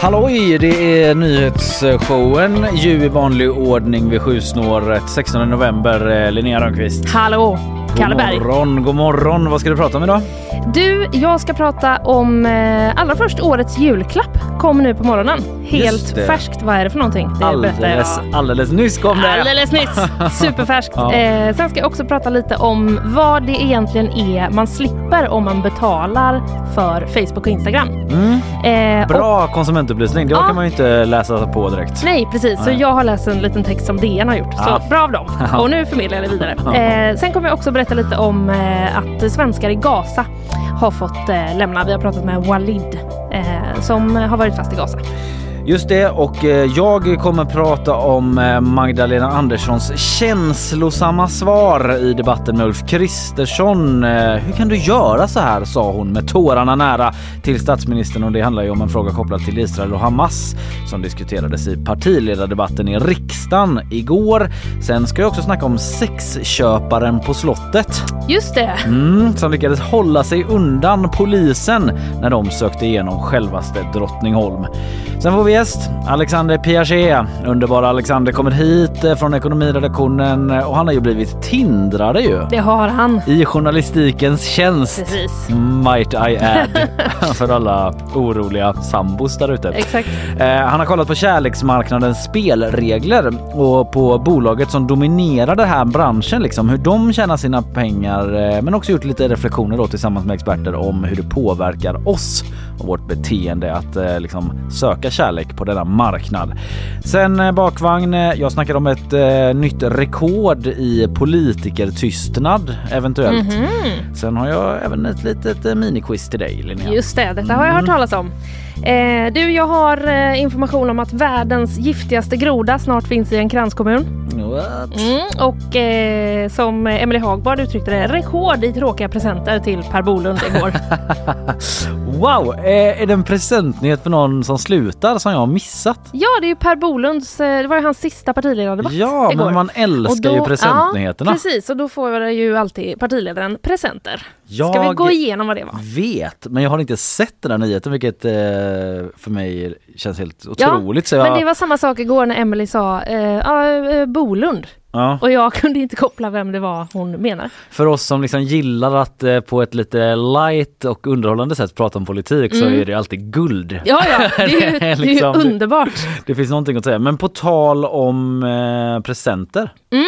Halloj! Det är nyhetsshowen ju i vanlig ordning vid sjusnåret 16 november. Eh, Linnea Rönnqvist. Hallå! Kalle Berg. God morgon, god morgon. Vad ska du prata om idag? Du, jag ska prata om eh, allra först årets julklapp. Kom nu på morgonen. Helt färskt. Vad är det för någonting? Det alldeles, alldeles nyss kom det. Alldeles nyss. Superfärskt. Ja. eh, sen ska jag också prata lite om vad det egentligen är man slipper om man betalar för Facebook och Instagram. Eh, och, Bra konsumentupplysning. Det Ja. kan man ju inte läsa på direkt. nej, precis. Så jag har läst en liten text som DN har gjort. Ja. Så bra av dem. Ja. Och nu förmedlar jag det vidare. Ja. Eh, sen kommer jag också berätta lite om eh, att svenskar i Gaza har fått eh, lämna. Vi har pratat med Walid eh, som har varit fast i Gaza. Just det, och eh, jag kommer prata om eh, Magdalena Anderssons känslosamma svar i debatten med Ulf Kristersson. Eh, Hur kan du göra så här, sa hon med tårarna nära till statsministern och det handlar ju om en fråga kopplad till Israel och Hamas som diskuterades i partiledardebatten i riksdagen igår. Sen ska jag också snacka om sexköparen på slottet. Just det. Mm, som lyckades hålla sig undan polisen när de sökte igenom självaste Drottningholm. Sen får vi gäst, Alexander Piaget. Underbara Alexander kommer hit eh, från ekonomiredaktionen eh, och han har ju blivit tindrare ju. Det har han. I journalistikens tjänst. Precis. Might I add. För alla oroliga sambos där ute. Exakt. Eh, han har kollat på kärleksmarknadens spelregler och på bolaget som dominerar den här branschen, liksom, hur de tjänar sina pengar, eh, men också gjort lite reflektioner då tillsammans med experter om hur det påverkar oss och vårt beteende att eh, liksom, söka kärlek på denna marknad. Sen eh, bakvagn, eh, jag snackar om ett eh, nytt rekord i politikertystnad eventuellt. Sen har jag även ett litet eh, miniquiz till dig Linnea. Just det, detta har jag hört talas om. Eh, du, jag har eh, information om att världens giftigaste groda snart finns i en kranskommun. What? Mm, och eh, som Emily Hagbard uttryckte det, rekord i tråkiga presenter till Per Bolund igår. Wow, eh, är det en presentnyhet för någon som slutar som jag har missat? ja, det är ju Per Bolunds, eh, det var ju hans sista partiledardebatt Ja, igår. men man älskar ju presentnyheterna. Ja, precis, och då får ju alltid partiledaren presenter. Ska vi Jag gå igenom vad det var? vet, men jag har inte sett den här nyheten vilket eh, för mig känns helt otroligt. så jag, Men det var samma sak igår när Emily sa eh, ja, eh, Bolund. ja. Och jag kunde inte koppla vem det var hon menar. För oss som liksom gillar att eh, på ett lite light och underhållande sätt prata om politik så Mm. är det alltid guld. Ja, ja, det är ju, Det det är ju liksom- underbart. Det finns någonting att säga. Men på tal om eh, presenter. Mm.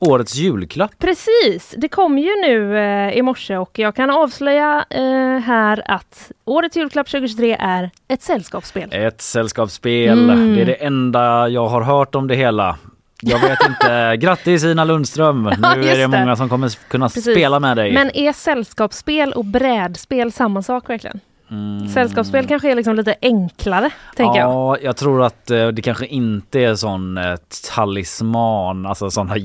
Årets julklapp. Precis, det kom ju nu eh, i morse och jag kan avslöja eh, här att årets julklapp 2023 är ett sällskapsspel. Ett sällskapsspel. Mm. Det är det enda jag har hört om det hela. Jag vet inte. Grattis Ina Lundström! Nu är just det det. många som kommer kunna Precis. spela med dig. Men är sällskapsspel och brädspel samma sak verkligen? Mm. Sällskapsspel kanske är liksom lite enklare, tänker jag. Ja, jag tror att eh, det kanske inte är sån eh, talisman, alltså sådana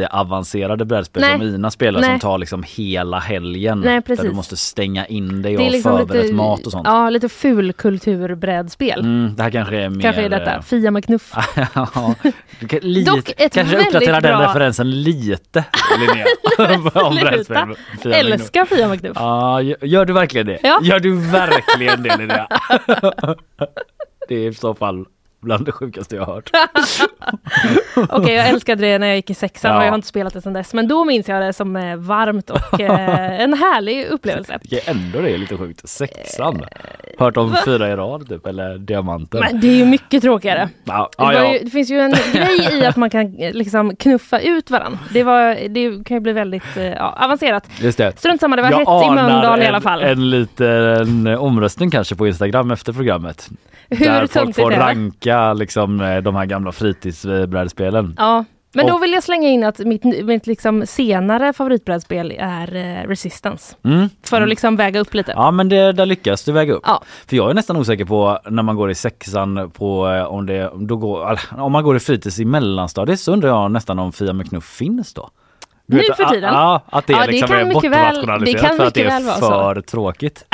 jätteavancerade brädspel Nej. som mina spelar som Nej. tar liksom hela helgen. Nej, där du måste stänga in dig och liksom förberett lite, mat och sånt. ja, lite fulkulturbrädspel. Mm, det här kanske är mer... Kanske är detta, Fia med knuff. Ja, lite, Dock ett kanske uppdatera den bra- referensen lite Linnea. Om brädspel. Fia. Älskar Fia med knuff. Ja, gör- gör du verkligen det? Ja. Gör du verkligen det Linnea? det är i så fall bland det sjukaste jag har hört. Okej, jag älskade det när jag gick i sexan Ja. och jag har inte spelat det sedan dess. Men då minns jag det som eh, varmt och eh, en härlig upplevelse. Det är ändå det är lite sjukt. Sexan. Hört om fyra i rad typ, eller diamanten. Men det är ju mycket tråkigare. Ja, Det, ja, ja. ju, det finns ju en grej i att man kan eh, liksom knuffa ut varandra. Det, var, det kan ju bli väldigt eh, avancerat. Just det. Strunt samma, det var Jag hett i Mölndal i alla fall. En liten omröstning kanske på Instagram efter programmet. Hur där folk får ranka liksom eh, de här gamla fritidsbrädspelen. Ja, men då Och- vill jag slänga in att mitt, mitt liksom senare favoritbrädspel är eh, Resistance. Mm. För att liksom väga upp lite. Ja men det, där lyckas du väga upp. Ja. För jag är nästan osäker på när man går i sexan på eh, om det då går, om man går i fritids i mellanstadiet så undrar jag nästan om Fia med knuff finns då. Du Nu vet, för tiden? Ja, att det, Ja, det liksom kan är mycket väl- bortrationaliserat det kan för att det är väl vara så. för tråkigt.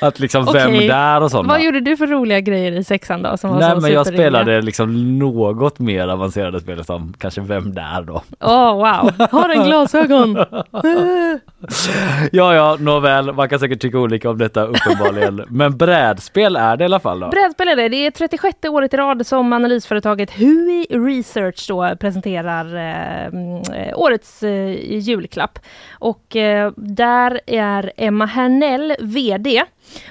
att liksom vem där och sådana. Vad gjorde du för roliga grejer i sexan då? Som var Nej så men jag spelade liksom något mer avancerade spel som kanske Vem där då. Åh wow, har en glasögon! Ja ja nåväl, man kan säkert tycka olika om detta uppenbarligen. men brädspel är det i alla fall då. Brädspel är det. Det är 36 året i rad som analysföretaget Hui Research då presenterar eh, mm, eh, årets eh, julklapp. Och eh, där är Emma Hernell, VD.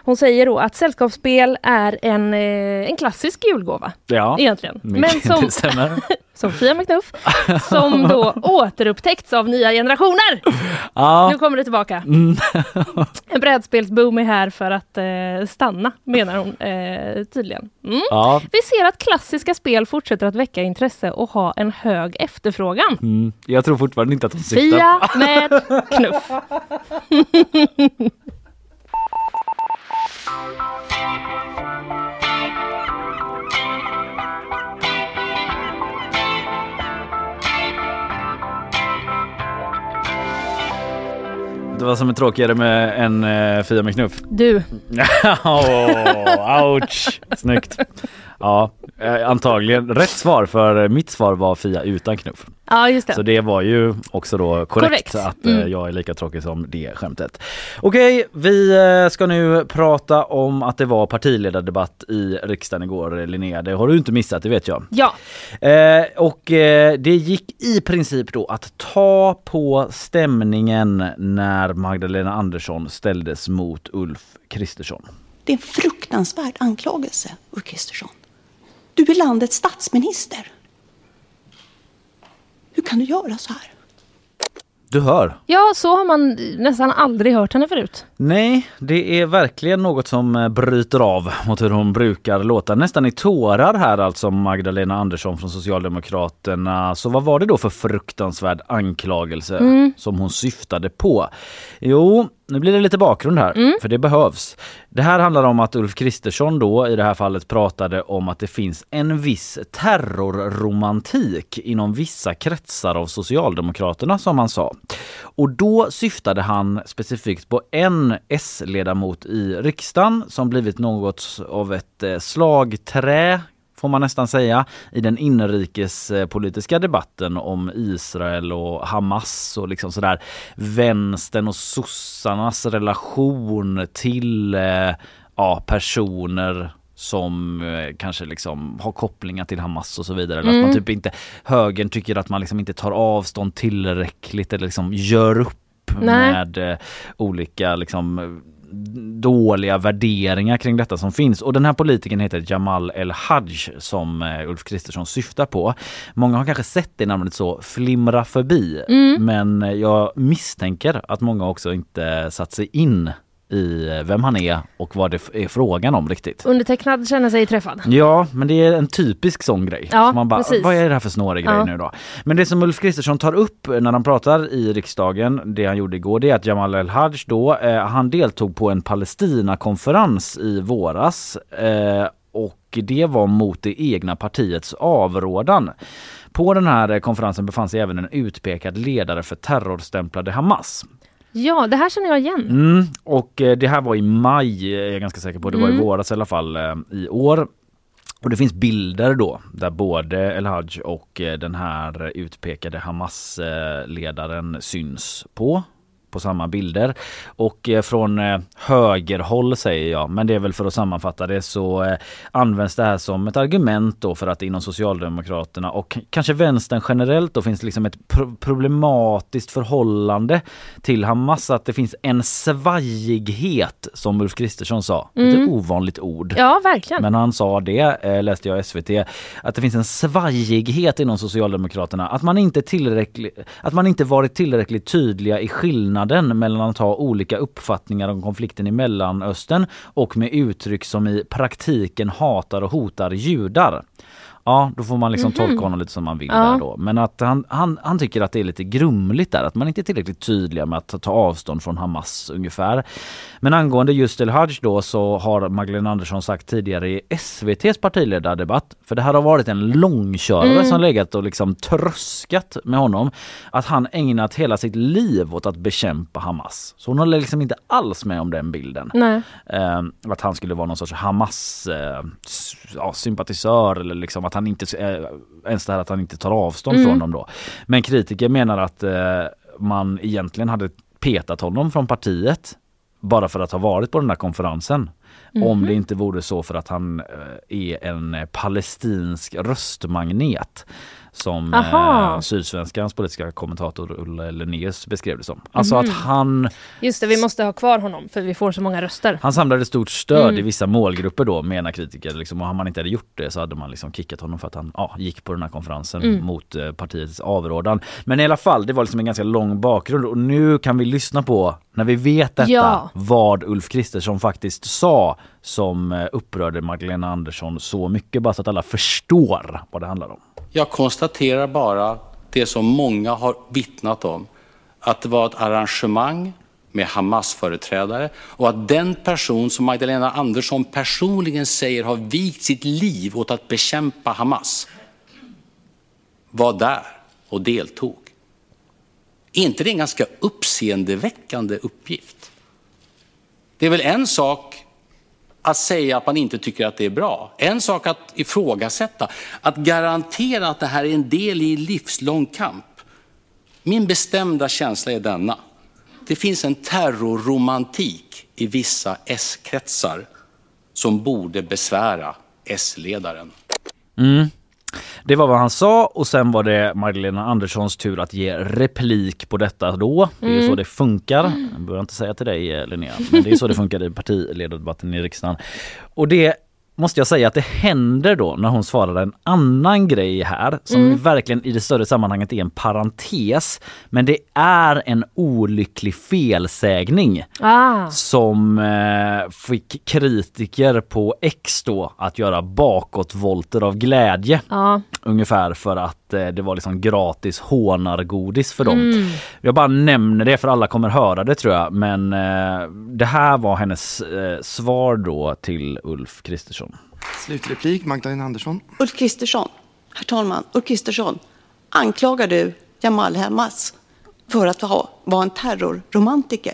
Hon säger då att sällskapsspel är en, eh, en klassisk julgåva ja. egentligen. Men som, det stämmer. som då återupptäckts av nya generationer. Ja. Nu kommer det tillbaka. Mm. En brädspelsboom är här för att eh, stanna, menar hon eh, tydligen. Mm. Ja, Vi ser att klassiska spel fortsätter att väcka intresse och ha en hög efterfrågan. mm. Jag tror fortfarande inte att de syftar Fia med knuff. Det var som är tråkigare med en uh, Fia med knuff. Du, oh, ouch! Snyggt. Ja, eh, antagligen rätt svar för mitt svar var Fia utan knuff. ja just det. Så det var ju också då korrekt, Korrekt. att eh, Mm. jag är lika tråkig som det skämtet. Okej, vi eh, ska nu prata om att det var partiledardebatt i riksdagen igår Linnea. Det har du inte missat, det vet jag. Ja, Eh, och eh, det gick i princip då att ta på stämningen när Magdalena Andersson ställdes mot Ulf Kristersson. Det är en fruktansvärd anklagelse, Ulf Kristersson. Du är landets statsminister. Hur kan du göra så här? Du hör. ja, så har man nästan aldrig hört henne förut. Nej, det är verkligen något som eh, bryter av mot hur hon brukar låta. Nästan i tårar här alltså Magdalena Andersson från Socialdemokraterna. Så vad var det då för fruktansvärd anklagelse som hon syftade på? Jo, nu blir det lite bakgrund här, för det behövs. Det här handlar om att Ulf Kristersson då i det här fallet pratade om att det finns en viss terrorromantik inom vissa kretsar av Socialdemokraterna som han sa. Och då syftade han specifikt på en S-ledamot i riksdagen som blivit något av ett eh, slagträ får man nästan säga, i den inrikespolitiska debatten om Israel och Hamas och liksom sådär vänstern och sossarnas relation till eh, ja, personer som eh, kanske liksom har kopplingar till Hamas och så vidare. Eller att man typ inte, högern tycker att man liksom inte tar avstånd tillräckligt eller liksom gör upp Nej. med eh, olika liksom dåliga värderingar kring detta som finns. Och den här politikern heter Jamal El-Haj som eh, Ulf Kristersson syftar på. Många har kanske sett det namnet så flimra förbi men jag misstänker att många också inte satt sig in i vem han är och vad det är frågan om riktigt. Undertecknad känner sig träffad. Ja, men det är en typisk sån grej. Ja, Så man bara, precis. vad är det här för snårig grej Ja. nu då? Men det som Ulf Kristersson tar upp när han pratar i riksdagen, det han gjorde igår, det är att Jamal El-Haj då, eh, han deltog på en Palestinakonferens i våras. Eh, och det var mot det egna partiets avrådan. På den här konferensen befann sig även en utpekad ledare för terrorstämplade Hamas. Ja, det här känner jag igen. Mm, och eh, det här var i maj, är jag ganska säker på. Det var i Mm. våras i alla fall eh, i år. Och det finns bilder då där både El Haj och eh, den här utpekade Hamas-ledaren syns på på samma bilder. Och eh, från eh, högerhåll säger jag, men det är väl för att sammanfatta det så eh, används det här som ett argument då för att inom Socialdemokraterna och kanske vänstern generellt då finns liksom ett pro- problematiskt förhållande till Hamas. Att det finns en svajighet som Ulf Kristersson sa. Ett ovanligt ord. Ja, verkligen. Men han sa det, läste jag i SVT, att det finns en svajighet inom Socialdemokraterna. Att man inte, tillräckligt, att man inte varit tillräckligt tydliga i skillnaden mellan att ha olika uppfattningar om konflikten i Mellanöstern och med uttryck som i praktiken hatar och hotar judar. Ja, då får man liksom tolka honom lite som man vill. Ja. där då. Men att han, han, han tycker att det är lite grumligt där, att man inte är tillräckligt tydliga med att ta- avstånd från Hamas ungefär. Men angående just El Haj då så har Magdalena Andersson sagt tidigare i SVTs partiledardebatt, för det här har varit en långkörare Mm. som legat och liksom tröskat med honom, att han ägnat hela sitt liv åt att bekämpa Hamas. Så hon håller liksom inte alls med om den bilden. Eh, att han skulle vara någon sorts Hamas eh, ja, sympatisör eller liksom att han inte, eh, ens det här att han inte tar avstånd Mm. från dem då. Men kritiker menar att eh, man egentligen hade petat honom från partiet bara för att ha varit på den här konferensen. Mhm. Om det inte vore så för att han eh, är en palestinsk röstmagnet. Som eh, Sydsvenskans politiska kommentator Ulla Lennéus beskrev det som. Alltså Mhm. att han Just det, vi måste ha kvar honom för vi får så många röster. han samlade stort stöd Mm. i vissa målgrupper då menar kritiker. Liksom, och om man inte hade gjort det så hade man liksom kickat honom för att han ja, gick på den här konferensen Mm. mot eh, partiets avrådan. Men i alla fall, det var liksom en ganska lång bakgrund och nu kan vi lyssna på, när vi vet detta, Ja. vad Ulf Kristersson faktiskt sa som eh, upprörde Magdalena Andersson så mycket, bara så att alla förstår vad det handlar om. Jag konstaterar bara det som många har vittnat om, att det var ett arrangemang med Hamas-företrädare och att den person som Magdalena Andersson personligen säger har vikt sitt liv åt att bekämpa Hamas var där och deltog. Är inte det en ganska uppseendeväckande uppgift? Det är väl en sak att säga att man inte tycker att det är bra. En sak att ifrågasätta, att garantera att det här är en del i en livslång kamp. Min bestämda känsla är denna. Det finns en terrorromantik i vissa S-kretsar som borde besvära S-ledaren. Mm. Det var vad han sa och sen var det Magdalena Anderssons tur att ge replik på detta då. Det är ju så det funkar. Jag behöver inte säga till dig eh, Linnea, men det är så det funkar i partiledardebatten i riksdagen. Och det måste jag säga att det händer då när hon svarar en annan grej här som verkligen i det större sammanhanget är en parentes. Men det är en olycklig felsägning Ah. som eh, fick kritiker på X då att göra bakåtvolter av glädje. Ja. Ungefär för att eh, det var liksom gratis hånargodis för dem. Jag bara nämner det för alla kommer höra det tror jag. Men eh, det här var hennes eh, svar då till Ulf Kristersson. Slutreplik, Magdalena Andersson. Ulf Kristersson, herr talman, Ulf Kristersson, anklagar du Jamal Hamas för att ha, vara en terrorromantiker?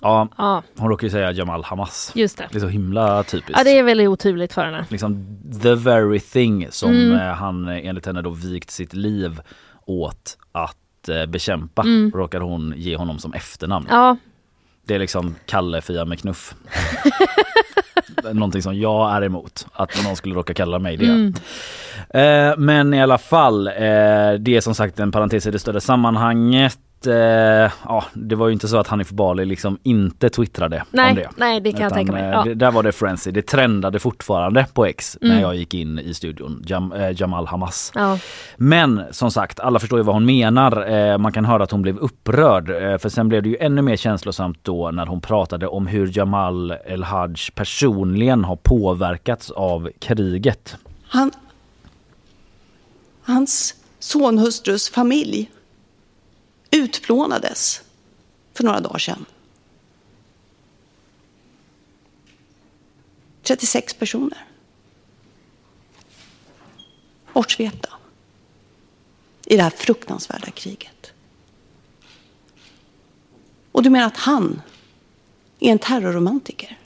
Ja, Ja. hon råkar ju säga Jamal Hamas. Just det. Det är så himla typiskt. ja, det är väldigt oturligt för henne. liksom the very thing som Mm. eh, han eh, enligt henne då vikt sitt liv åt att eh, bekämpa. Råkar hon ge honom som efternamn. Mm. Ja, Det är liksom Kalle Fia med knuff. Någonting som jag är emot, att någon skulle råka kalla mig det. Mm. Eh, men i alla fall, eh, det är som sagt en parentes i det större sammanhanget. Eh, ja, det var ju inte så att Hanif Bali liksom inte twittrade Nej, om det. nej, det kan jag tänka mig. eh, Ja. det, där var det frenzy. Det trendade fortfarande på X Mm. när jag gick in i studion. Jam, eh, Jamal Hamas. ja. Men som sagt, alla förstår ju vad hon menar. Eh, man kan höra att hon blev upprörd. Eh, för sen blev det ju ännu mer känslosamt då när hon pratade om hur Jamal El-Haj personligen har påverkats av kriget. Han, hans sonhustrus familj utplånades för några dagar sedan. 36 personer. Bortsvepta. I det här fruktansvärda kriget. Och du menar att han är en terrorromantiker?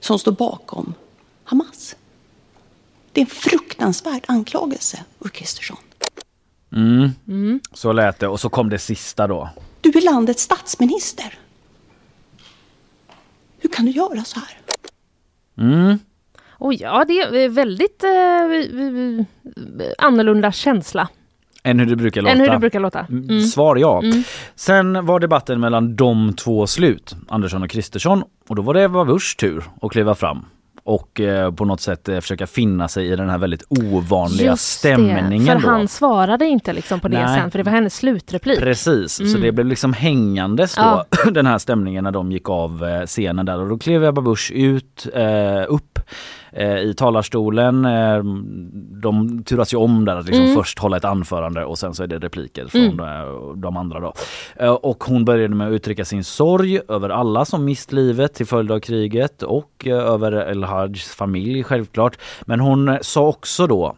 Som står bakom Hamas? Det är en fruktansvärd anklagelse, Ulf Kristersson. Mm. Så lät det och så kom det sista då. Du är landets statsminister. Hur kan du göra så här? Mm. Och ja, det är väldigt eh, annorlunda känsla Än hur det brukar låta. än hur det brukar låta. Mm, Mm. Svar ja. Sen var debatten mellan de två slut, Andersson och Kristersson. Och då var det Ebba Buschs tur att kliva fram och eh, på något sätt eh, försöka finna sig i den här väldigt ovanliga Just stämningen. det, för då. han svarade inte liksom på det Nej. sen, för det var hennes slutreplik. Precis, så Mm. det blev liksom hängandes då, Ja. den här stämningen när de gick av eh, scenen där och då klev Ebba Busch ut, upp i talarstolen. Eh, de turas ju om där att liksom Mm. först hålla ett anförande och sen så är det repliker från Mm. de, de andra då. Eh, och hon började med att uttrycka sin sorg över alla som mist livet till följd av kriget och eh, över El Hajs familj självklart. Men hon eh, sa också då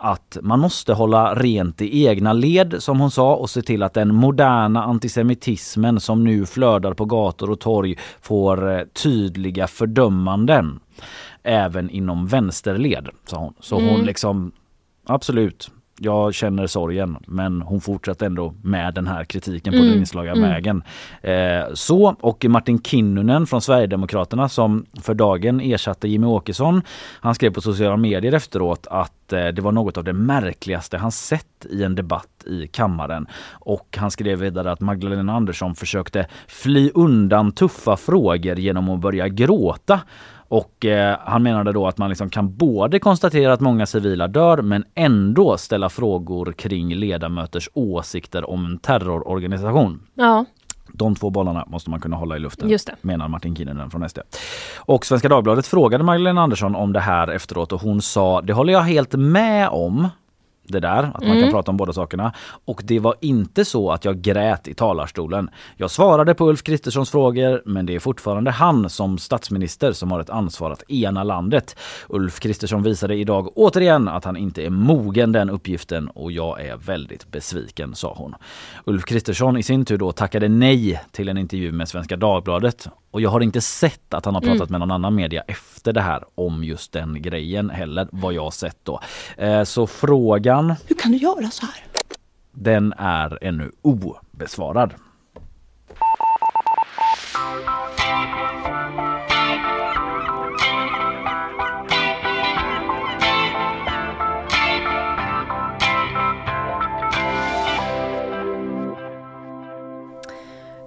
att man måste hålla rent i egna led som hon sa och se till att den moderna antisemitismen som nu flödar på gator och torg får eh, tydliga fördömanden. Även inom vänsterled, sa hon. Så hon Mm. liksom, absolut, jag känner sorgen men hon fortsatte ändå med den här kritiken på Mm, den inslagna mm. vägen. Eh, så, och Martin Kinnunen från Sverigedemokraterna som för dagen ersatte Jimmy Åkesson. Han skrev på sociala medier efteråt att eh, det var något av det märkligaste han sett i en debatt i kammaren. Och han skrev vidare att Magdalena Andersson försökte fly undan tuffa frågor genom att börja gråta. Och eh, han menade då att man liksom kan både konstatera att många civila dör men ändå ställa frågor kring ledamöters åsikter om en terrororganisation. Ja, De två bollarna måste man kunna hålla i luften, Just det. menar Martin Kinnunen från SD. Och Svenska Dagbladet frågade Magdalena Andersson om det här efteråt och hon sa det håller jag helt med om. Det där, att man Mm. kan prata om båda sakerna. Och det var inte så att jag grät i talarstolen. Jag svarade på Ulf Kristerssons frågor men det är fortfarande han som statsminister som har ett ansvar att ena landet. Ulf Kristersson visade idag återigen att han inte är mogen den uppgiften och jag är väldigt besviken, sa hon. Ulf Kristersson i sin tur då tackade nej till en intervju med Svenska Dagbladet och jag har inte sett att han har pratat med någon annan media efter det här om just den grejen heller, vad jag har sett då. Eh, så frågan, Hur kan du göra så här? den är ännu obesvarad.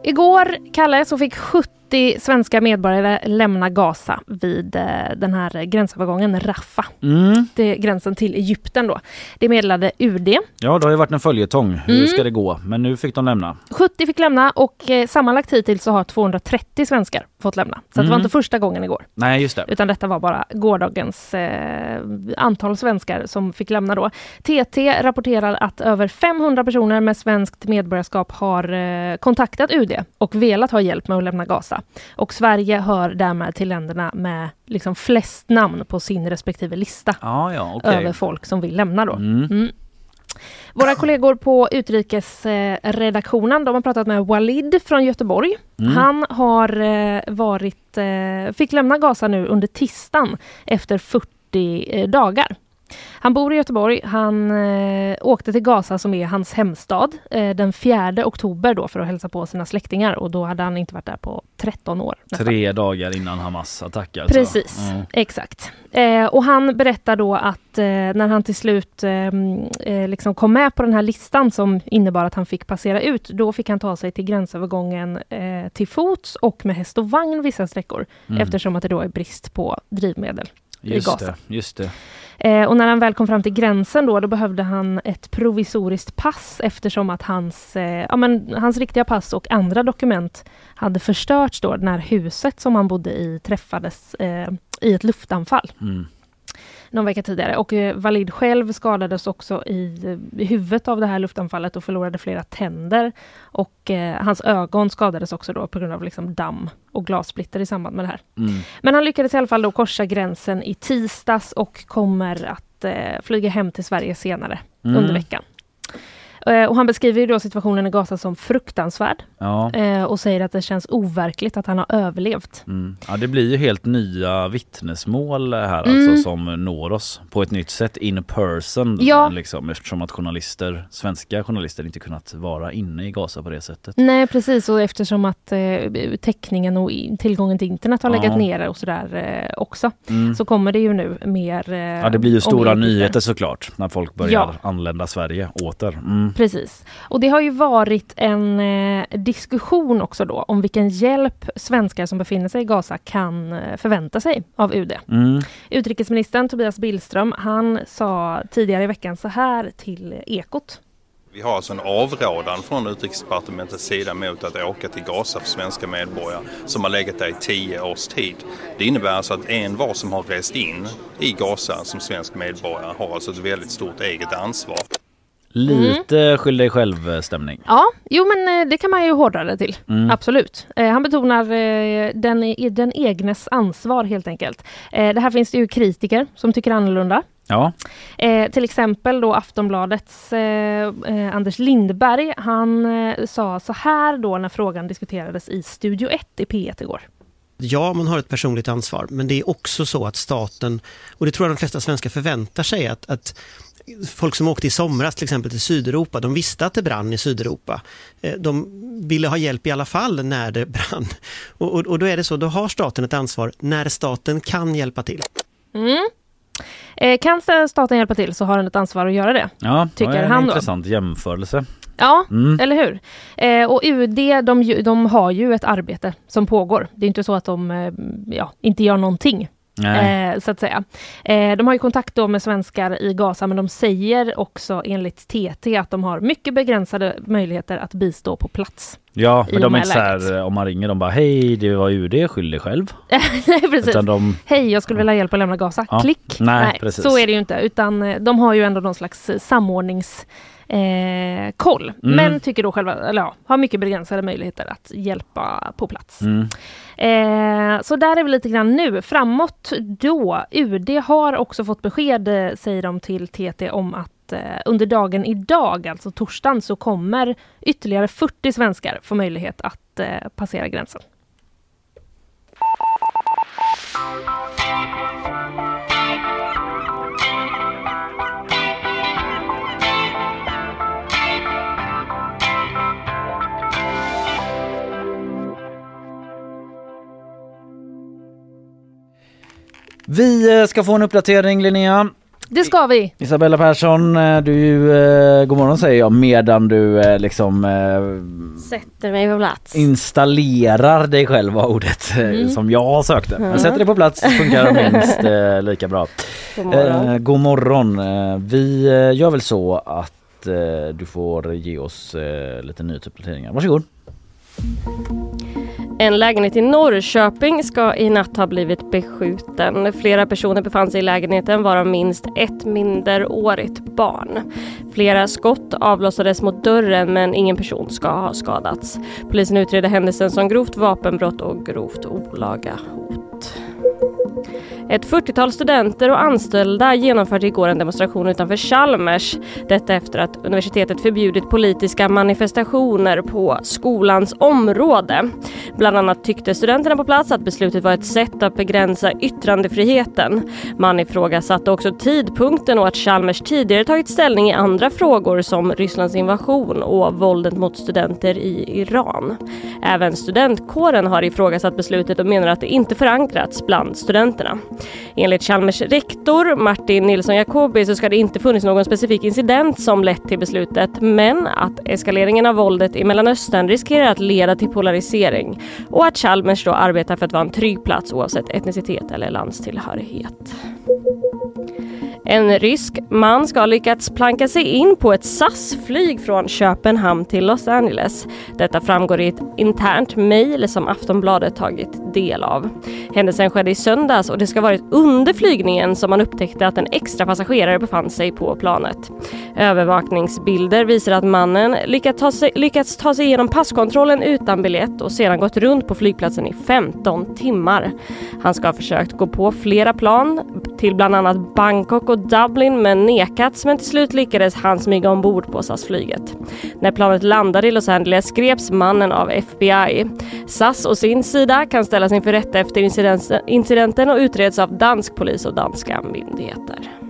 Igår, Kalle, så fick 70 svenska medborgare lämna Gaza vid eh, den här gränsövergången Rafah. Mm. Det är gränsen till Egypten då. Det meddelade UD. Ja, det har ju varit en följetong. Hur Mm. ska det gå? Men nu fick de lämna. 70 fick lämna och eh, sammanlagt hittills så har 230 svenskar fått lämna. Så att det var Mm. inte första gången igår. Nej, just det. Utan detta var bara gårdagens eh, antal svenskar som fick lämna då. TT rapporterar att över 500 personer med svenskt medborgarskap har eh, kontaktat UD och velat ha hjälp med att lämna Gaza. Och Sverige hör därmed till länderna med liksom flest namn på sin respektive lista Ja, ja, okej. över folk som vill lämna då. Mm. Mm. Våra kollegor på utrikesredaktionen, de har pratat med Walid från Göteborg. Mm. Han har eh, varit, eh, fick lämna Gaza nu under tisdagen efter 40 eh, dagar. Han bor i Göteborg. Han eh, åkte till Gaza som är hans hemstad eh, den 4 oktober då för att hälsa på sina släktingar och då hade han inte varit där på 13 år. nästan. Tre dagar innan Hamas attack alltså. Precis, Mm. exakt. Eh, och han berättar då att eh, när han till slut eh, eh, liksom kom med på den här listan som innebar att han fick passera ut, då fick han ta sig till gränsövergången till fots och med häst och vagn vissa sträckor Mm. eftersom att det då är brist på drivmedel. i Just Gaza. det, just det. Eh, och när han väl kom fram till gränsen då, då behövde han ett provisoriskt pass eftersom att hans, eh, ja, men, hans riktiga pass och andra dokument hade förstörts då när huset som han bodde i träffades eh, i ett luftanfall. Mm någon vecka tidigare. Och eh, Walid själv skadades också i, i huvudet av det här luftanfallet och förlorade flera tänder. Och eh, hans ögon skadades också då på grund av liksom damm och glassplitter i samband med det här. Mm. Men han lyckades i alla fall då korsa gränsen i tisdags och kommer att eh, flyga hem till Sverige senare Mm. under veckan. Eh, och han beskriver ju då situationen i Gaza som fruktansvärd Ja. eh, och säger att det känns overkligt att han har överlevt. Mm. ja, det blir ju helt nya vittnesmål här Mm. alltså som når oss på ett nytt sätt in person Ja. liksom, eftersom att journalister, svenska journalister inte kunnat vara inne i Gaza på det sättet. Nej precis och eftersom att eh, täckningen och tillgången till internet har Ja. legat nere och sådär eh, också. Mm. Så kommer det ju nu mer... Eh, Ja det blir ju om stora nyheter såklart när folk börjar Ja. anlända Sverige åter. Mm. Precis. Och det har ju varit en eh, diskussion också då om vilken hjälp svenskar som befinner sig i Gaza kan eh, förvänta sig av UD. Mm. Utrikesministern Tobias Billström, han sa tidigare i veckan så här till Ekot. Vi har alltså en avrådan från Utrikesdepartementets sida mot att åka till Gaza för svenska medborgare som har legat där i tio års tid. Det innebär alltså att en var som har rest in i Gaza som svensk medborgare har alltså ett väldigt stort eget ansvar. Lite skyll dig själv stämning. Ja, jo men eh, det kan man ju hårdra det till. Mm. Absolut. Eh, han betonar eh, den, i- den egnes ansvar helt enkelt. Eh, det här finns det ju kritiker som tycker annorlunda. Ja. Eh, till exempel då Aftonbladets eh, eh, Anders Lindberg, han eh, sa så här då när frågan diskuterades i Studio 1 i P1 igår. Ja, man har ett personligt ansvar, men det är också så att staten, och det tror jag de flesta svenskar förväntar sig, att, att folk som åkte i somras till exempel till Sydeuropa, de visste att det brann i Sydeuropa. Eh, De ville ha hjälp i alla fall när det brann. Och, och, och då är det så, då har staten ett ansvar när staten kan hjälpa till. Mm. Eh, kan staten hjälpa till så har den ett ansvar att göra det. Ja, Tycker det är en han då. intressant jämförelse. Ja, Mm. eller hur? Eh, och UD de, de har ju ett arbete som pågår. Det är inte så att de ja, inte gör någonting. Nej. Eh, så att säga. Eh, de har ju kontakt då med svenskar i Gaza men de säger också enligt TT att de har mycket begränsade möjligheter att bistå på plats. Ja, men de är inte så här, om man ringer de bara hej det var UD, skyll dig själv. Nej, precis. De, Hej, jag skulle vilja ha hjälp att lämna Gaza. Ja. Klick! Nej, precis. så är det ju inte, utan eh, de har ju ändå någon slags eh, samordnings eh, koll. Mm. Men tycker då själva, eller ja, har mycket begränsade möjligheter att hjälpa på plats. mm. Eh, så där är vi lite grann nu. Framåt då, UD har också fått besked, eh, säger de till TT, om att eh, under dagen idag, alltså torsdagen, så kommer ytterligare 40 svenskar få möjlighet att eh, passera gränsen. Vi eh, ska få en uppdatering Linnea. Det ska vi! Isabella Persson, eh, du, eh, god morgon säger jag medan du eh, liksom eh, Sätter mig på plats. installerar dig själv var ordet eh, Mm. som jag sökte. Men Mm. sätter dig på plats funkar minst eh, lika bra. God morgon. Eh, god morgon. Vi eh, gör väl så att eh, du får ge oss eh, lite nyhetsuppdateringar. Varsågod. En lägenhet i Norrköping ska i natt ha blivit beskjuten. Flera personer befann sig i lägenheten varav minst ett minderårigt barn. Flera skott avlossades mot dörren men ingen person ska ha skadats. Polisen utreder händelsen som grovt vapenbrott och grovt olaga hot. Ett 40-tal studenter och anställda genomförde igår en demonstration utanför Chalmers. Detta efter att universitetet förbjudit politiska manifestationer på skolans område. Bland annat tyckte studenterna på plats att beslutet var ett sätt att begränsa yttrandefriheten. Man ifrågasatte också tidpunkten och att Chalmers tidigare tagit ställning i andra frågor som Rysslands invasion och våldet mot studenter i Iran. Även studentkåren har ifrågasatt beslutet och menar att det inte förankrats bland studenterna. Enligt Chalmers rektor Martin Nilsson Jacobi så ska det inte funnits någon specifik incident som lett till beslutet men att eskaleringen av våldet i Mellanöstern riskerar att leda till polarisering och att Chalmers då arbetar för att vara en trygg plats oavsett etnicitet eller landstillhörighet. En rysk man ska ha lyckats planka sig in på ett SAS-flyg från Köpenhamn till Los Angeles. Detta framgår i ett internt mejl som Aftonbladet tagit del av. Händelsen skedde i söndags och det ska ha varit under flygningen som man upptäckte att en extra passagerare befann sig på planet. Övervakningsbilder visar att mannen lyckats ta sig, lyckats ta sig igenom passkontrollen utan biljett och sedan gått runt på flygplatsen i 15 timmar. Han ska ha försökt gå på flera plan till bland annat Bangkok och Dublin men nekats men till slut lyckades han smyga ombord på SAS-flyget. När planet landade i Los Angeles greps mannen av FBI. SAS å sin sida kan ställas inför rätta efter incidenten och utreds av dansk polis och danska myndigheter.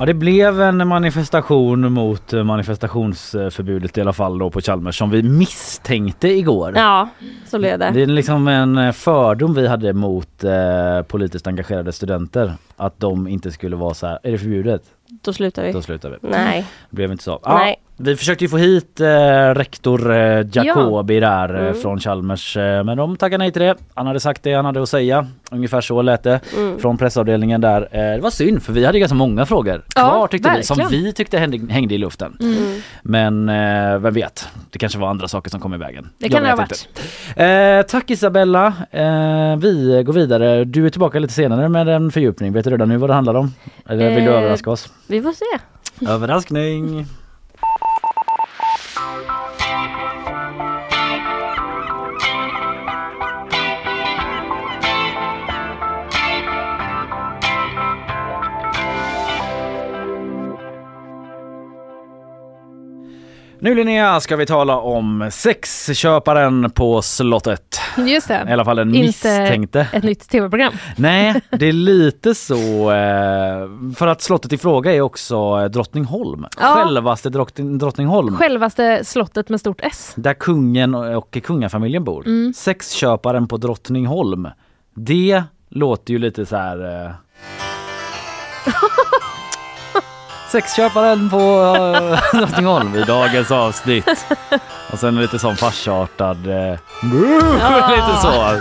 Ja det blev en manifestation mot manifestationsförbudet i alla fall då på Chalmers som vi misstänkte igår. Ja, så blev det. Det är liksom en fördom vi hade mot eh, politiskt engagerade studenter att de inte skulle vara så här, är det förbjudet? Då slutar vi. Då slutar vi. Nej. Det blev inte så. Ja, Nej. Vi försökte ju få hit eh, rektor eh, Jacobi ja. där eh, mm. från Chalmers eh, men de tackade nej till det. Han hade sagt det han hade att säga. Ungefär så lät det mm. från pressavdelningen där. Eh, det var synd för vi hade ganska många frågor kvar ja, tyckte verkligen. vi som vi tyckte hängde, hängde i luften. Mm. Men eh, vem vet, det kanske var andra saker som kom i vägen. Det kan det ha varit. tack Isabella. vi går vidare. Du är tillbaka lite senare med en fördjupning. Vet du redan nu vad det handlar om? Eller vill du överraska oss? Vi får se. Överraskning. Nu Linnea ska vi tala om sexköparen på slottet. Just det. I alla fall den misstänkte. ett nytt tv-program. Nej, det är lite så. Eh, för att slottet i fråga är också Drottningholm. Ja. Självaste Drottningholm. Självaste slottet med stort S. Där kungen och kungafamiljen bor. Mm. Sexköparen på Drottningholm. Det låter ju lite så här... Eh, Sexköparen på uh, Drottningholm i dagens avsnitt. Och sen lite sån farsartad, uh, lite så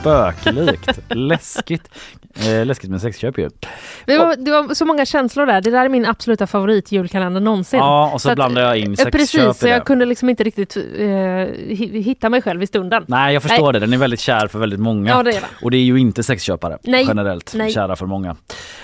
spöklikt, läskigt. Eh, läskigt med sexköp ju. Det var, det var så många känslor där. Det där är min absoluta favorit julkalender någonsin. Ja, och så, så blandar jag in sexköp Precis, så jag kunde liksom inte riktigt eh, hitta mig själv i stunden. Nej, jag förstår Nej. det. Den är väldigt kär för väldigt många. Ja, det är det. Och det är ju inte sexköpare Nej. generellt. Nej. Kära för många.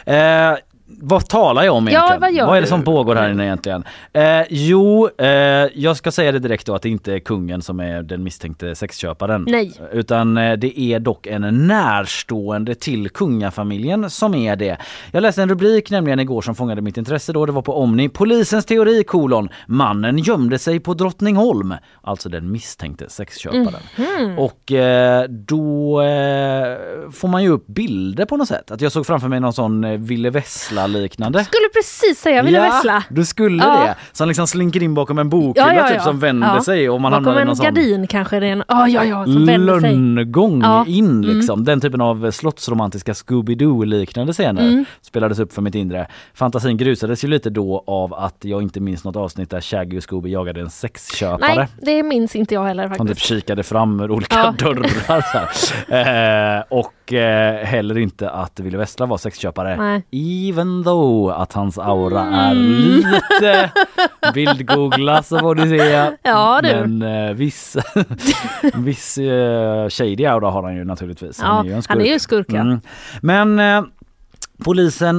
Eh, vad talar jag om egentligen? Ja, vad, gör vad är det som pågår här inne egentligen? Eh, jo, eh, jag ska säga det direkt då att det inte är kungen som är den misstänkte sexköparen. Nej. Utan eh, det är dock en närstående till kungafamiljen som är det. Jag läste en rubrik nämligen igår som fångade mitt intresse då. Det var på Omni. Polisens teori kolon. Mannen gömde sig på Drottningholm. Alltså den misstänkte sexköparen. Mm. Och eh, då eh, får man ju upp bilder på något sätt. Att jag såg framför mig någon sån eh, Ville Vessla liknande Skulle precis säga Ville ja, Vessla. Du skulle ja. det. Som liksom slinker in bakom en bokhylla ja, ja, typ som vänder sig och man bakom hamnar i någon en gardin kanske det är en, oh, ja, ja, som lönngång in mm. liksom. Mm. Den typen av slottsromantiska Scooby-Doo liknande scener mm. spelades upp för mitt inre. Fantasin grusades ju lite då av att jag inte minns något avsnitt där Shaggy och Scooby jagade en sexköpare. Nej, det minns inte jag heller faktiskt. Som typ kikade fram ur olika dörrar. eh, och eh, heller inte att Ville Vessla var sexköpare. Nej. Even though att hans aura mm. är lite bildgoogla så får du se. Ja, du. Men eh, viss, viss eh, shady aura har han ju naturligtvis. Ja, han är ju en skurk. Han är skurk ja. mm. Men eh, Polisen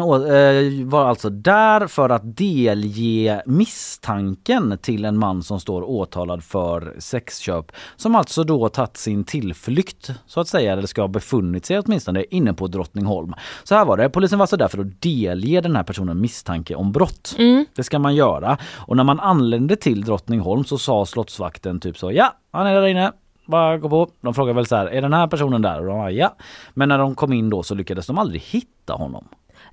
var alltså där för att delge misstanken till en man som står åtalad för sexköp som alltså då tagit sin tillflykt så att säga, eller ska ha befunnit sig åtminstone inne på Drottningholm. Så här var det, polisen var alltså där för att delge den här personen misstanke om brott. Mm. Det ska man göra. Och när man anlände till Drottningholm så sa slottsvakten typ så, ja han är där inne, bara gå på. De frågar väl så här, är den här personen där? Och de bara, ja. Men när de kom in då så lyckades de aldrig hitta honom.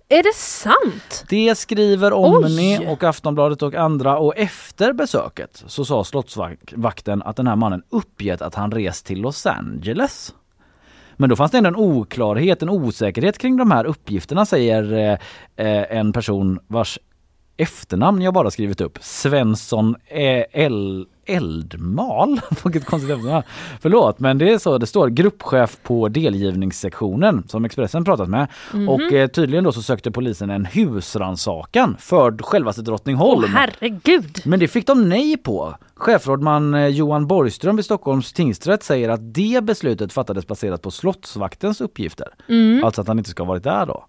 Är det sant? Det skriver Omni Oj. och Aftonbladet och andra och efter besöket så sa slottsvakten att den här mannen uppgett att han rest till Los Angeles. Men då fanns det ändå en oklarhet, en osäkerhet kring de här uppgifterna säger eh, en person vars efternamn jag bara skrivit upp. Svensson L Eldmal. Vilket konstigt efternamn. Förlåt men det är så det står. Gruppchef på delgivningssektionen som Expressen pratat med. Mhm. Och eh, tydligen då så sökte polisen en husransakan för självaste Drottningholm. Åh herregud! Men det fick de nej på. Chefrådman eh, Johan Borgström vid Stockholms tingsrätt säger att det beslutet fattades baserat på Slottsvaktens uppgifter. Mm. Alltså att han inte ska ha varit där då.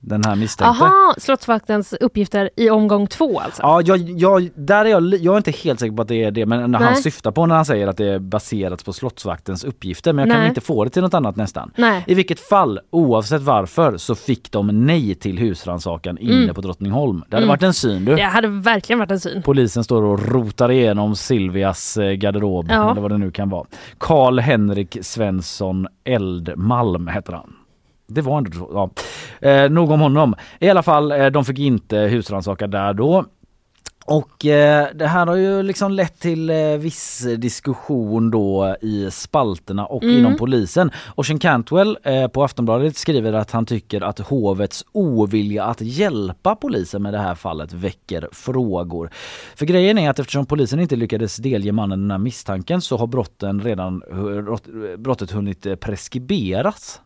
Den här misstänkte. Aha, Slottsvaktens uppgifter i omgång två alltså? Ja, jag, jag, där är jag, jag är inte helt säker på att det är det men när han Nej. syftar på när han säger att det är baserat på Slottsvaktens uppgifter men jag kan Nej. inte få det till något annat nästan. Nej. I vilket fall, oavsett varför, så fick de nej till husrannsakan inne Mm. på Drottningholm. Det hade Mm. varit en syn du. Det hade verkligen varit en syn. Polisen står och rotar igenom Silvias eh, garderob Ja. eller vad det nu kan vara. Karl Henrik Svensson Eldmalm heter han. Det var ändå så. Ja. Eh, nog om honom. I alla fall, eh, de fick inte husrannsaka där då. Och eh, det här har ju liksom lett till eh, viss diskussion då i spalterna och Mm. inom polisen. Ocean Cantwell eh, på Aftonbladet skriver att han tycker att hovets ovilja att hjälpa polisen med det här fallet väcker frågor. För grejen är att eftersom polisen inte lyckades delge mannen den här misstanken så har brotten redan, brottet hunnit eh, preskriberas.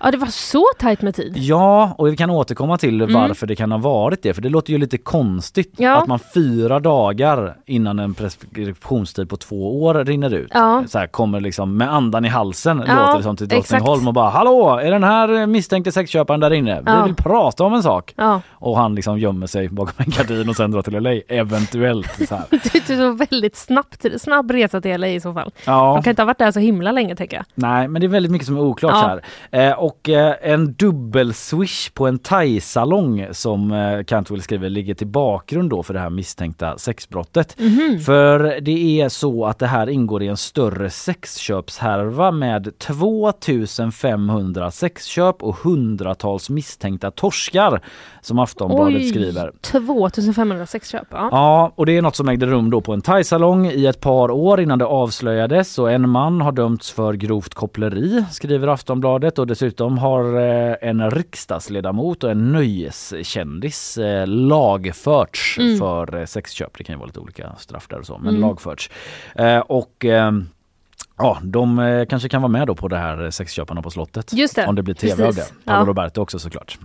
Ja, det var så tajt med tid. Ja, och vi kan återkomma till Mm. varför det kan ha varit det. För det låter ju lite konstigt Ja. att man fyra dagar innan en preskriptionstid på två år rinner ut. Ja. Så här, kommer liksom med andan i halsen Ja, låter det som till Drottningholm och bara Hallå, är den här misstänkte sexköparen där inne? Vi vill prata om en sak. Och han liksom gömmer sig bakom en gardin och sen drar till LA, eventuellt. Så här. Det är så väldigt snabbt, snabb resa till LA i så fall. Ja. De kan inte ha varit där så himla länge tänker jag. Nej, men det är väldigt mycket som är oklart här. Eh, och eh, en dubbel-swish på en thai-salong som eh, Cantwell skriver ligger till bakgrund då för det här misstänkta sexbrottet. Mhm. För det är så att det här ingår i en större sexköpshärva med 2500 sexköp och hundratals misstänkta torskar som Aftonbladet skriver. 2500 sexköp. Ja. Ja, och det är något som ägde rum då på en thaisalong i ett par år innan det avslöjades och en man har dömts för grovt koppleri, skriver Aftonbladet och dessutom har eh, en riksdagsledamot och en nöjeskändis eh, lagförts Mm. för eh, sexköp. Det kan ju vara lite olika straff där och så, men Mm. lagförts. Och eh, Ja, de kanske kan vara med då på det här sexköparna på slottet. Just det, Om det blir tv av det. Paolo Ja. Roberto också såklart.